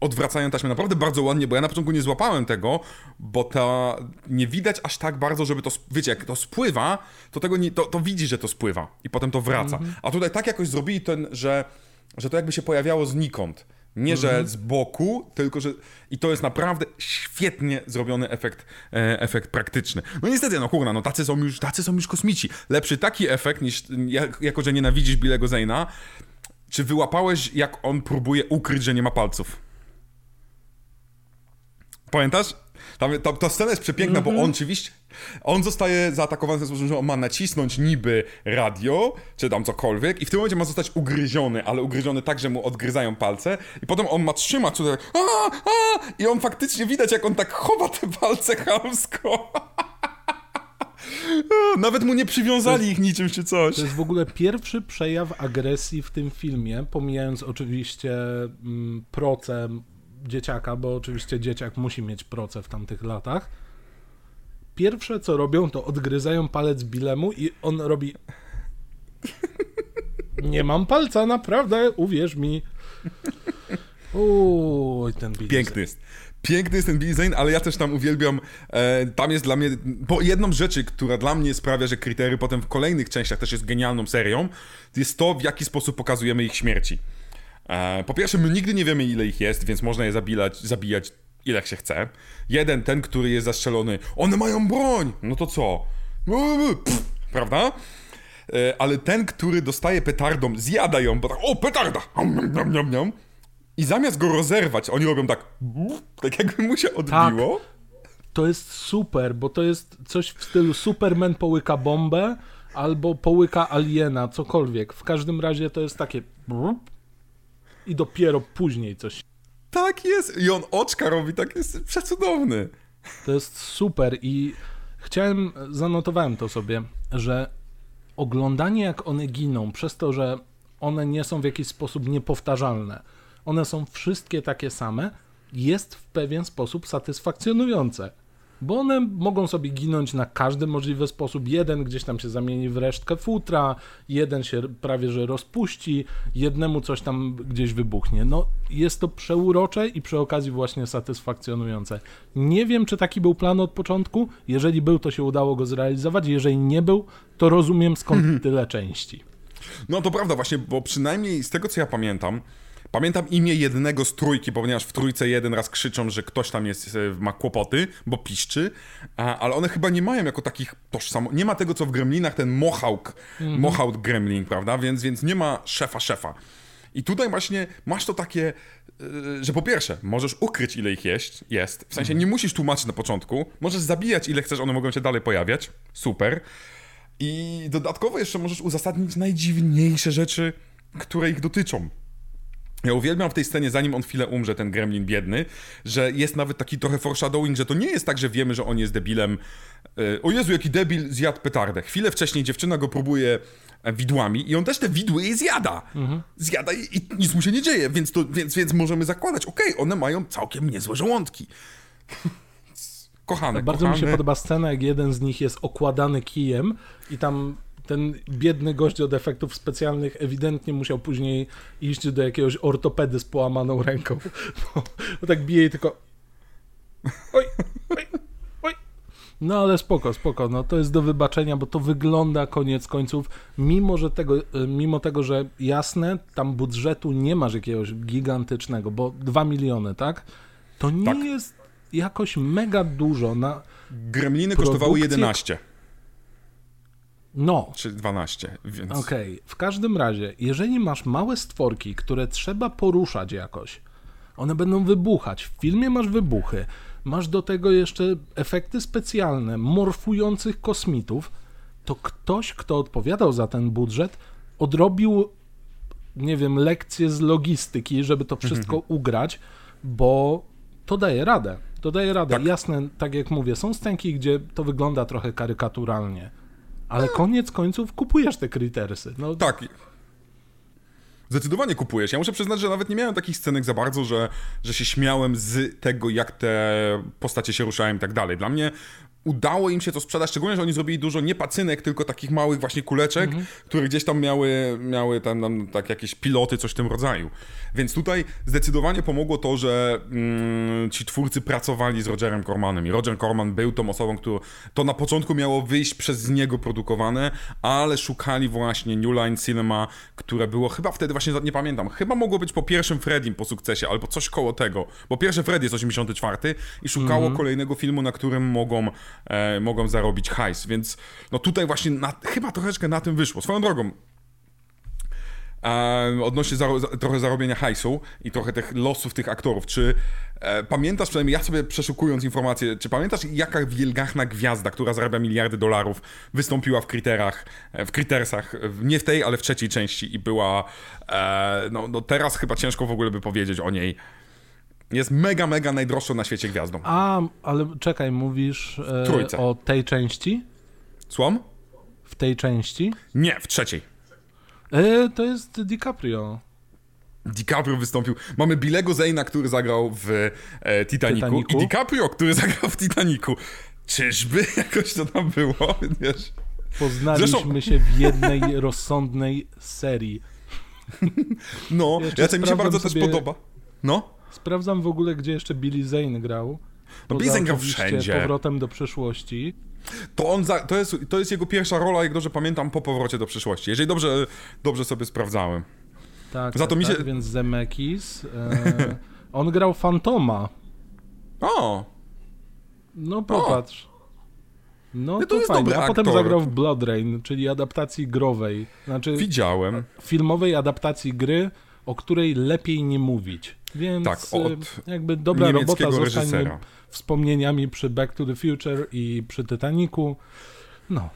odwracają taśmę naprawdę bardzo ładnie, bo ja na początku nie złapałem tego, bo ta nie widać aż tak bardzo, żeby to, wiecie, jak to spływa, to tego nie, to, to widzi, że to spływa i potem to wraca. Mm -hmm. A tutaj tak jakoś zrobili ten, że, że to jakby się pojawiało znikąd. Nie, że mhm. z boku, tylko że. I to jest naprawdę świetnie zrobiony efekt, e, efekt praktyczny. No niestety, no kurna, no tacy są już, tacy są już kosmici. Lepszy taki efekt niż jak, jako, że nienawidzisz Billego Zayna. Czy wyłapałeś, jak on próbuje ukryć, że nie ma palców? Pamiętasz? Tam, ta, ta scena jest przepiękna, mm -hmm. bo mhm. on oczywiście. On zostaje zaatakowany w ten sposób, że on ma nacisnąć niby radio, czy tam cokolwiek, i w tym momencie ma zostać ugryziony, ale ugryziony tak, że mu odgryzają palce, i potem on ma trzymać tutaj, a, a, i on faktycznie widać, jak on tak chowa te palce chamsko. Nawet mu nie przywiązali jest, ich niczym czy coś. To jest w ogóle pierwszy przejaw agresji w tym filmie, pomijając oczywiście mm, proce dzieciaka, bo oczywiście dzieciak musi mieć proce w tamtych latach. Pierwsze co robią, to odgryzają palec Bilemu i on robi. Nie mam palca, naprawdę, uwierz mi. Uuu, ten Billy Piękny jest. Piękny jest ten Billy Zane, ale ja też tam uwielbiam, e, tam jest dla mnie, bo jedną z rzeczy, która dla mnie sprawia, że Krytery potem w kolejnych częściach też jest genialną serią, jest to, w jaki sposób pokazujemy ich śmierci. E, po pierwsze, my nigdy nie wiemy, ile ich jest, więc można je zabijać, zabijać ile się chce. Jeden, ten, który jest zastrzelony, one mają broń! No to co? Pff, prawda? E, ale ten, który dostaje petardą, zjada ją, bo tak, o, petarda! I zamiast go rozerwać, oni robią tak, tak jakby mu się odbiło. Tak. To jest super, bo to jest coś w stylu Superman połyka bombę albo połyka aliena, cokolwiek. W każdym razie to jest takie i dopiero później coś. Tak jest! I on oczka robi, tak jest przecudowny. To jest super i chciałem, zanotowałem to sobie, że oglądanie jak one giną, przez to, że one nie są w jakiś sposób niepowtarzalne, one są wszystkie takie same, jest w pewien sposób satysfakcjonujące bo one mogą sobie ginąć na każdy możliwy sposób. Jeden gdzieś tam się zamieni w resztkę futra, jeden się prawie że rozpuści, jednemu coś tam gdzieś wybuchnie. No, jest to przeurocze i przy okazji właśnie satysfakcjonujące. Nie wiem, czy taki był plan od początku. Jeżeli był, to się udało go zrealizować. Jeżeli nie był, to rozumiem skąd tyle części. No to prawda, właśnie, bo przynajmniej z tego co ja pamiętam, pamiętam imię jednego z trójki, ponieważ w trójce jeden raz krzyczą, że ktoś tam jest, e, ma kłopoty, bo piszczy, a, ale one chyba nie mają jako takich tożsamo... Nie ma tego co w Gremlinach, ten Mohawk, Mohawk Gremlin, prawda? Więc, więc nie ma szefa szefa. I tutaj właśnie masz to takie, e, że po pierwsze, możesz ukryć ile ich jest, jest. w sensie nie musisz tłumaczyć na początku, możesz zabijać ile chcesz, one mogą się dalej pojawiać, super. I dodatkowo jeszcze możesz uzasadnić najdziwniejsze rzeczy, które ich dotyczą. Ja uwielbiam w tej scenie, zanim on chwilę umrze, ten gremlin biedny, że jest nawet taki trochę foreshadowing, że to nie jest tak, że wiemy, że on jest debilem. E, O Jezu, jaki debil zjadł petardę. Chwilę wcześniej dziewczyna go próbuje e, widłami i on też te widły jej zjada. Zjada i, i nic mu się nie dzieje, więc, to, więc, więc możemy zakładać, okej, one mają całkiem niezłe żołądki. Kochane, Bardzo mi się kochane. podoba scena, jak jeden z nich jest okładany kijem i tam ten biedny gość od efektów specjalnych ewidentnie musiał później iść do jakiegoś ortopedy z połamaną ręką. Bo, bo tak bije i tylko oj, oj, oj. No ale spoko, spoko, no to jest do wybaczenia, bo to wygląda koniec końców, mimo, że tego, y, mimo tego, że jasne, tam budżetu nie masz jakiegoś gigantycznego, bo 2 miliony, tak? To nie Tak. jest jakoś mega dużo na... Gremliny kosztowały Produkcje- 11 No, czy 12, więc... Okej, w każdym razie, jeżeli masz małe stworki, które trzeba poruszać jakoś, one będą wybuchać. W filmie masz wybuchy, masz do tego jeszcze efekty specjalne, morfujących kosmitów, to ktoś, kto odpowiadał za ten budżet, odrobił, nie wiem, lekcje z logistyki, żeby to wszystko ugrać, bo to daje radę. To daje radę. Tak. Jasne, tak jak mówię, są scenki, gdzie to wygląda trochę karykaturalnie. Ale koniec końców kupujesz te kritersy. No, Tak. Zdecydowanie kupujesz. Ja muszę przyznać, że nawet nie miałem takich scenek za bardzo, że, że się śmiałem z tego, jak te postacie się ruszają i tak dalej. Dla mnie udało im się to sprzedać, szczególnie, że oni zrobili dużo nie pacynek, tylko takich małych właśnie kuleczek, które gdzieś tam miały, miały tam, tam tak jakieś piloty, coś w tym rodzaju. Więc tutaj zdecydowanie pomogło to, że mm, ci twórcy pracowali z Rogerem Cormanem. I Roger Corman był tą osobą, która to na początku miało wyjść przez niego produkowane, ale szukali właśnie New Line Cinema, które było chyba wtedy właśnie, nie pamiętam, chyba mogło być po pierwszym Freddym po sukcesie, albo coś koło tego, bo pierwszy Freddy jest 84 i szukało kolejnego filmu, na którym mogą, e, mogą zarobić hajs, więc no tutaj właśnie na, chyba troszeczkę na tym wyszło. Swoją drogą, e, odnośnie zaro, za, trochę zarobienia hajsu i trochę tych losów tych aktorów. Czy e, pamiętasz, przynajmniej ja sobie przeszukując informacje, czy pamiętasz jaka wielgachna gwiazda, która zarabia miliardy dolarów, wystąpiła w Kriterach, e, w Kritersach, w- nie w tej, ale w trzeciej części i była, e, no, no teraz chyba ciężko w ogóle by powiedzieć o niej. Jest mega, mega najdroższą na świecie gwiazdą. A, ale czekaj, mówisz e, o tej części? Słom? W tej części? Nie, w trzeciej. E, to jest DiCaprio. DiCaprio wystąpił. Mamy Bilego Zayna, który zagrał w e, Titanicu, Titanicu. i DiCaprio, który zagrał w Titanicu. Czyżby jakoś to tam było? Wiesz? Poznaliśmy Zresztą- się w jednej rozsądnej serii. No, ja to mi się bardzo też podoba. No, Sprawdzam w ogóle, gdzie jeszcze Billy Zane grał. No, Billy Zane grał wszędzie. powrotem do przyszłości. to on za, to, jest, to jest jego pierwsza rola, jak dobrze pamiętam, po powrocie do przyszłości. Jeżeli dobrze, dobrze sobie sprawdzałem. Tak, Za to tak, mi się- tak, więc Zemeckis. E, on grał Fantoma. O, No popatrz. No No to to, jest fajnie. A potem aktor. zagrał w Blood Rain, czyli adaptacji growej. Znaczy widziałem. filmowej adaptacji gry, o której lepiej nie mówić. Więc Tak, e, od jakby dobra robota zostanie wspomnieniami przy Back to the Future i przy Titanicu. No,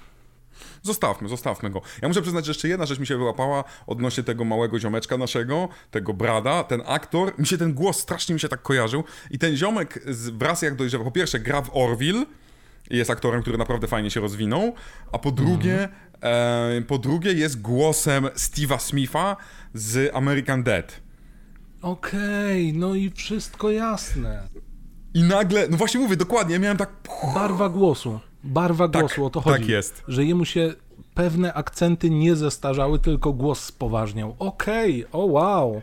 Zostawmy, zostawmy go. Ja muszę przyznać, że jeszcze jedna rzecz mi się wyłapała odnośnie tego małego ziomeczka naszego, tego Brada, ten aktor, mi się ten głos strasznie mi się tak kojarzył i ten ziomek z, wraz jak dojrzewa, po pierwsze gra w Orville, jest aktorem, który naprawdę fajnie się rozwinął, a po drugie, e, po drugie jest głosem Steve'a Smitha z American Dead. okej, no i wszystko jasne. I nagle, no właśnie mówię, dokładnie, ja miałem tak... Barwa głosu. Barwa Tak, głosu, o to tak chodzi. jest. Że jemu się pewne akcenty nie zestarzały, tylko głos spoważniał. Okej, o wow.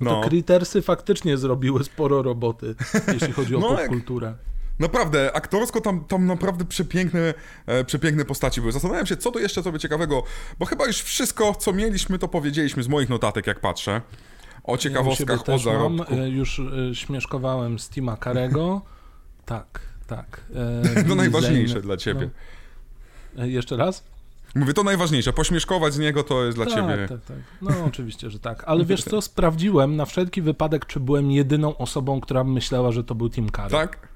No. No. To Kritersy faktycznie zrobiły sporo roboty, jeśli chodzi o No, jak- popkulturę. Naprawdę, aktorsko tam, tam naprawdę przepiękne, e, przepiękne postaci były. Zastanawiam się, co tu jeszcze sobie ciekawego, bo chyba już wszystko, co mieliśmy, to powiedzieliśmy z moich notatek, jak patrzę. O ciekawostkach, ja o zarobku. Mam, e, już e, śmieszkowałem z Tima Karego. tak, tak. E, to najważniejsze dla ciebie. No. E, jeszcze raz? Mówię, to najważniejsze. Pośmieszkować z niego to jest dla tak, ciebie. Tak, tak. No oczywiście, że tak. Ale wiesz co, sprawdziłem na wszelki wypadek, czy byłem jedyną osobą, która myślała, że to był Tim Curry. Tak?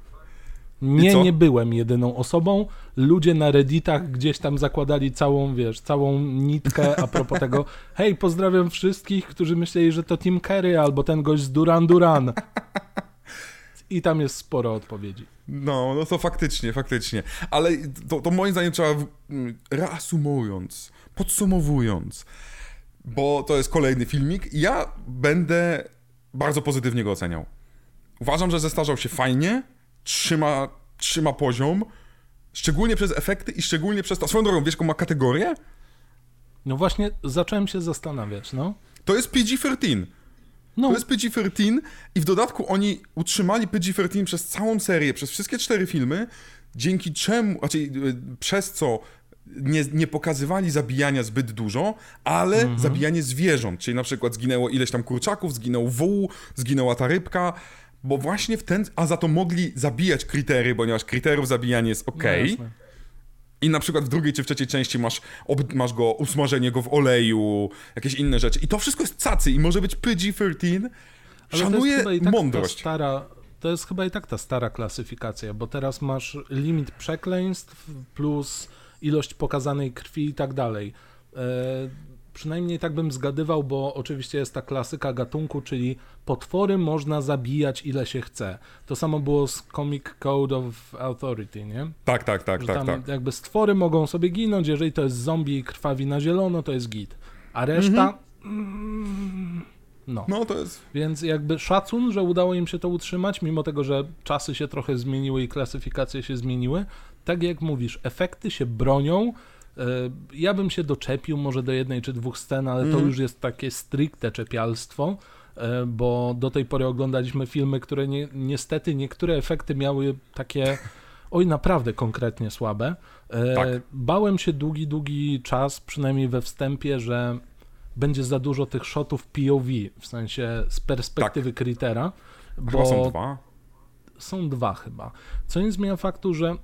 Nie, nie byłem jedyną osobą. Ludzie na redditach gdzieś tam zakładali całą, wiesz, całą nitkę a propos tego hej, pozdrawiam wszystkich, którzy myśleli, że to Tim Curry albo ten gość z Duran Duran. I tam jest sporo odpowiedzi. No, no to faktycznie, faktycznie. Ale to, to moim zdaniem trzeba, reasumując, podsumowując, bo to jest kolejny filmik, ja będę bardzo pozytywnie go oceniał. Uważam, że zestarzał się fajnie, trzyma, trzyma poziom, szczególnie przez efekty i szczególnie przez to. Swoją drogą, wiesz, jaką ma kategorię? No właśnie, zacząłem się zastanawiać, no. To jest PG-13. No. To jest PG-13 i w dodatku oni utrzymali PG-13 przez całą serię, przez wszystkie cztery filmy, dzięki czemu, znaczy y, przez co nie, nie pokazywali zabijania zbyt dużo, ale mhm. zabijanie zwierząt, czyli na przykład zginęło ileś tam kurczaków, zginął wół, zginęła ta rybka, bo właśnie w ten, a za to mogli zabijać kritery, ponieważ kryteriów zabijania jest ok. No i na przykład w drugiej czy w trzeciej części masz, ob, masz go, usmażenie go w oleju, jakieś inne rzeczy. I to wszystko jest cacy i może być PG-13. Szanuje tak mądrość. Stara, to jest chyba i tak ta stara klasyfikacja, bo teraz masz limit przekleństw plus ilość pokazanej krwi i tak dalej. Przynajmniej tak bym zgadywał, bo oczywiście jest ta klasyka gatunku, czyli potwory można zabijać ile się chce. To samo było z Comic Code of Authority, nie? Tak, tak, tak, tak, tak. Jakby stwory mogą sobie ginąć, jeżeli to jest zombie i krwawi na zielono, to jest git. A reszta... Mhm. No. no, to jest. Więc jakby szacun, że udało im się to utrzymać, mimo tego, że czasy się trochę zmieniły i klasyfikacje się zmieniły. Tak jak mówisz, efekty się bronią, ja bym się doczepił może do jednej czy dwóch scen, ale mm. to mhm. już jest takie stricte czepialstwo, e, bo do tej pory oglądaliśmy filmy, które nie, niestety niektóre efekty miały takie oj naprawdę konkretnie słabe. E, tak. Bałem się długi, długi czas, przynajmniej we wstępie, że będzie za dużo tych shotów POV, w sensie z perspektywy tak. Crittera. Bo są dwa? Są dwa chyba. Co nie zmienia faktu, że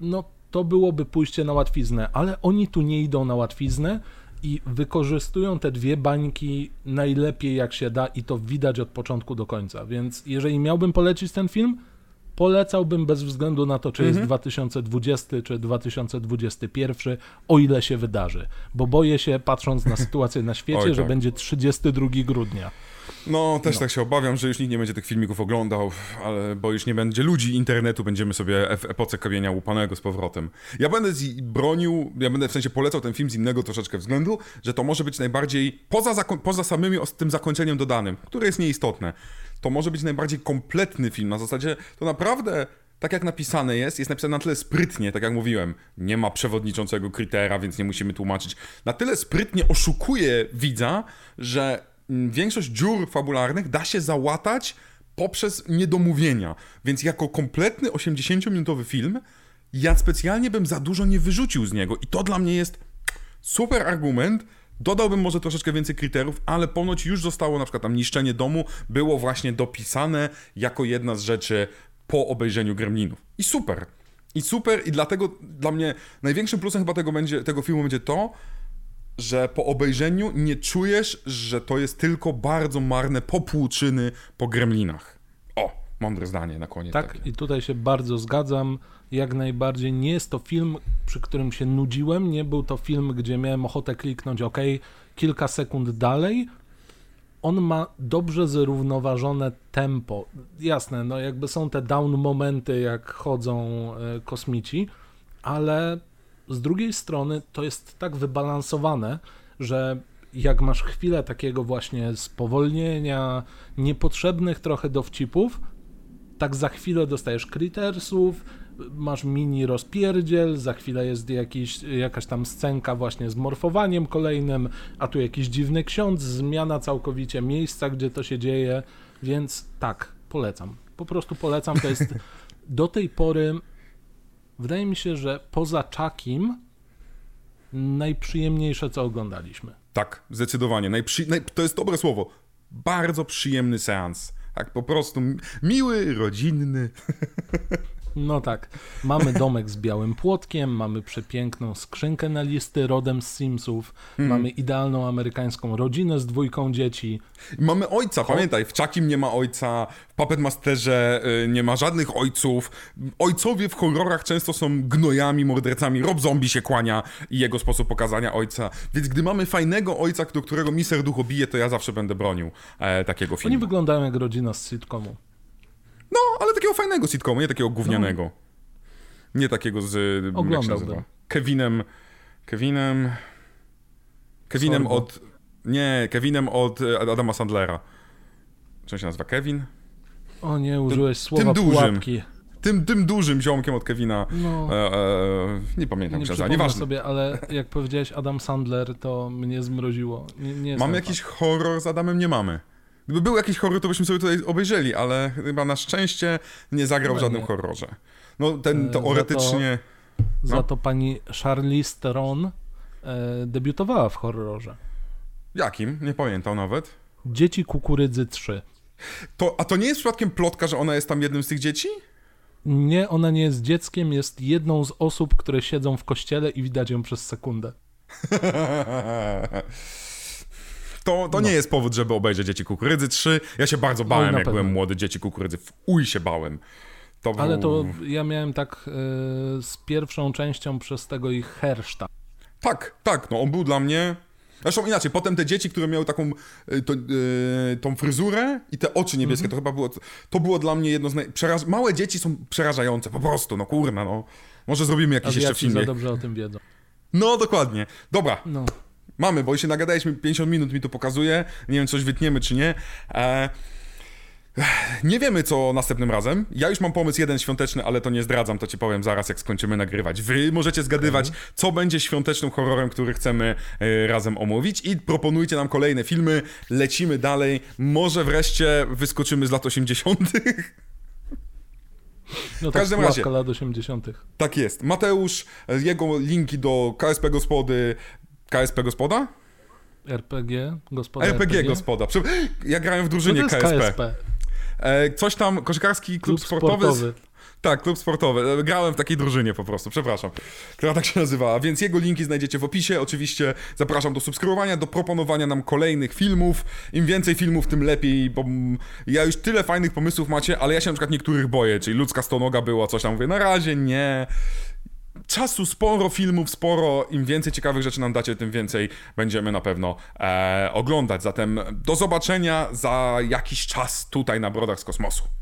no to byłoby pójście na łatwiznę, ale oni tu nie idą na łatwiznę i wykorzystują te dwie bańki najlepiej jak się da i to widać od początku do końca. Więc jeżeli miałbym polecić ten film, polecałbym bez względu na to, czy jest 2020 mhm. czy 2021, o ile się wydarzy. Bo boję się, patrząc na sytuację na świecie, Oj, że tak. będzie 32 grudnia. No, też no. tak się obawiam, że już nikt nie będzie tych filmików oglądał, ale bo już nie będzie ludzi internetu, będziemy sobie w epoce kamienia łupanego z powrotem. Ja będę bronił, ja będę w sensie polecał ten film z innego troszeczkę względu, że to może być najbardziej, poza, poza samym tym zakończeniem dodanym, które jest nieistotne, to może być najbardziej kompletny film, na zasadzie to naprawdę tak jak napisane jest, jest napisane na tyle sprytnie, tak jak mówiłem, nie ma przewodniczącego krytera, więc nie musimy tłumaczyć. Na tyle sprytnie oszukuje widza, że większość dziur fabularnych da się załatać poprzez niedomówienia. Więc jako kompletny 80-minutowy film, ja specjalnie bym za dużo nie wyrzucił z niego. I to dla mnie jest super argument. Dodałbym może troszeczkę więcej kryteriów, ale ponoć już zostało na przykład tam niszczenie domu, było właśnie dopisane jako jedna z rzeczy po obejrzeniu Gremlinów. I super. I super, i dlatego dla mnie największym plusem chyba tego, będzie, tego filmu będzie to, że po obejrzeniu nie czujesz, że to jest tylko bardzo marne popłuczyny po gremlinach. O, mądre zdanie na koniec. Tak, takie. i tutaj się bardzo zgadzam. Jak najbardziej nie jest to film, przy którym się nudziłem. Nie był to film, gdzie miałem ochotę kliknąć OK, kilka sekund dalej. On ma dobrze zrównoważone tempo. Jasne, no jakby są te down momenty, jak chodzą e, kosmici, ale z drugiej strony to jest tak wybalansowane, że jak masz chwilę takiego właśnie spowolnienia, niepotrzebnych trochę dowcipów, tak za chwilę dostajesz kritersów, masz mini rozpierdziel, za chwilę jest jakiś, jakaś tam scenka właśnie z morfowaniem kolejnym, a tu jakiś dziwny ksiądz, zmiana całkowicie miejsca, gdzie to się dzieje, więc tak, polecam. Po prostu polecam, to jest Do tej pory wydaje mi się, że poza Czakim najprzyjemniejsze, co oglądaliśmy. Tak, zdecydowanie. Najprzy... Naj... To jest dobre słowo. Bardzo przyjemny seans. Tak, po prostu mi- miły, rodzinny. No tak, mamy domek z białym płotkiem, mamy przepiękną skrzynkę na listy rodem z Simsów, mamy idealną amerykańską rodzinę z dwójką dzieci. Mamy ojca, pamiętaj, w Czakim nie ma ojca, w Puppet Masterze y, nie ma żadnych ojców. Ojcowie w horrorach często są gnojami, mordercami. Rob Zombie się kłania i jego sposób pokazania ojca. Więc gdy mamy fajnego ojca, do którego mi serducho bije, to ja zawsze będę bronił e, takiego Oni filmu. wyglądają jak rodzina z sitcomu. No, ale takiego fajnego sitcomu, nie takiego gównianego. Nie takiego z... Oglądałbym. nazywa? Kevinem... Kevinem... Kevinem Sorbo. od... Nie, Kevinem od e, Adama Sandlera. Czy on się nazywa Kevin? O nie, użyłeś słowa dużym. pułapki. Tym, tym dużym ziomkiem od Kevina. No. E, e, nie pamiętam, Nie się Nieważne. sobie, ale jak powiedziałeś Adam Sandler, to mnie zmroziło. Nie, nie Mamy jakiś horror z Adamem? Nie mamy. Gdyby był jakiś horror, to byśmy sobie tutaj obejrzeli, ale chyba na szczęście nie zagrał w żadnym horrorze. No ten E, teoretycznie... Za no. to pani Charlize Theron e, debiutowała w horrorze. Jakim? Nie pamiętam nawet. Dzieci Kukurydzy 3. To, a to nie jest przypadkiem plotka, że ona jest tam jednym z tych dzieci? Nie, ona nie jest dzieckiem, jest jedną z osób, które siedzą w kościele i widać ją przez sekundę. To, to nie jest powód, żeby obejrzeć Dzieci Kukurydzy 3. Ja się bardzo bałem, No jak byłem młody Dzieci Kukurydzy. W uj się bałem. To Ale był... to ja miałem tak e, z pierwszą częścią przez tego ich herszta. Tak, tak, no on był dla mnie... Zresztą inaczej, potem te dzieci, które miały taką y, to, y, tą fryzurę i te oczy niebieskie, to chyba było... To było dla mnie jedno z naj... Przeraż... Małe dzieci są przerażające, po prostu, no kurna, no. Może zrobimy jakiś jeszcze Awiaci za dobrze o tym wiedzą. No, dokładnie. Dobra, No. Mamy, bo się nagadaliśmy, 50 minut mi to pokazuje. Nie wiem, coś wytniemy czy nie. E, nie wiemy, co następnym razem. Ja już mam pomysł jeden świąteczny, ale to nie zdradzam, to ci powiem zaraz, jak skończymy nagrywać. Wy możecie zgadywać, co będzie świątecznym horrorem, który chcemy e, razem omówić i proponujcie nam kolejne filmy. Lecimy dalej. Może wreszcie wyskoczymy z lat 80. No W to każdym sławka razie. lat 80. tak jest. Mateusz, e, jego linki do KSP Gospody. KSP Gospoda? RPG, gospoda RPG, Gospoda. Prze- Ja grałem w drużynie KSP. KSP? E, coś tam, koszykarski klub, Klub sportowy. sportowy. Tak, klub sportowy. E, Grałem w takiej drużynie po prostu, przepraszam, która tak się nazywała. Więc jego linki znajdziecie w opisie. Oczywiście zapraszam do subskrybowania, do proponowania nam kolejnych filmów. Im więcej filmów, tym lepiej, bo ja już tyle fajnych pomysłów macie, ale ja się na przykład niektórych boję, czyli ludzka stonoga była, coś tam mówię, na razie nie. Czasu sporo, filmów sporo. Im więcej ciekawych rzeczy nam dacie, tym więcej będziemy na pewno e, oglądać. Zatem do zobaczenia za jakiś czas tutaj na Brodach z Kosmosu.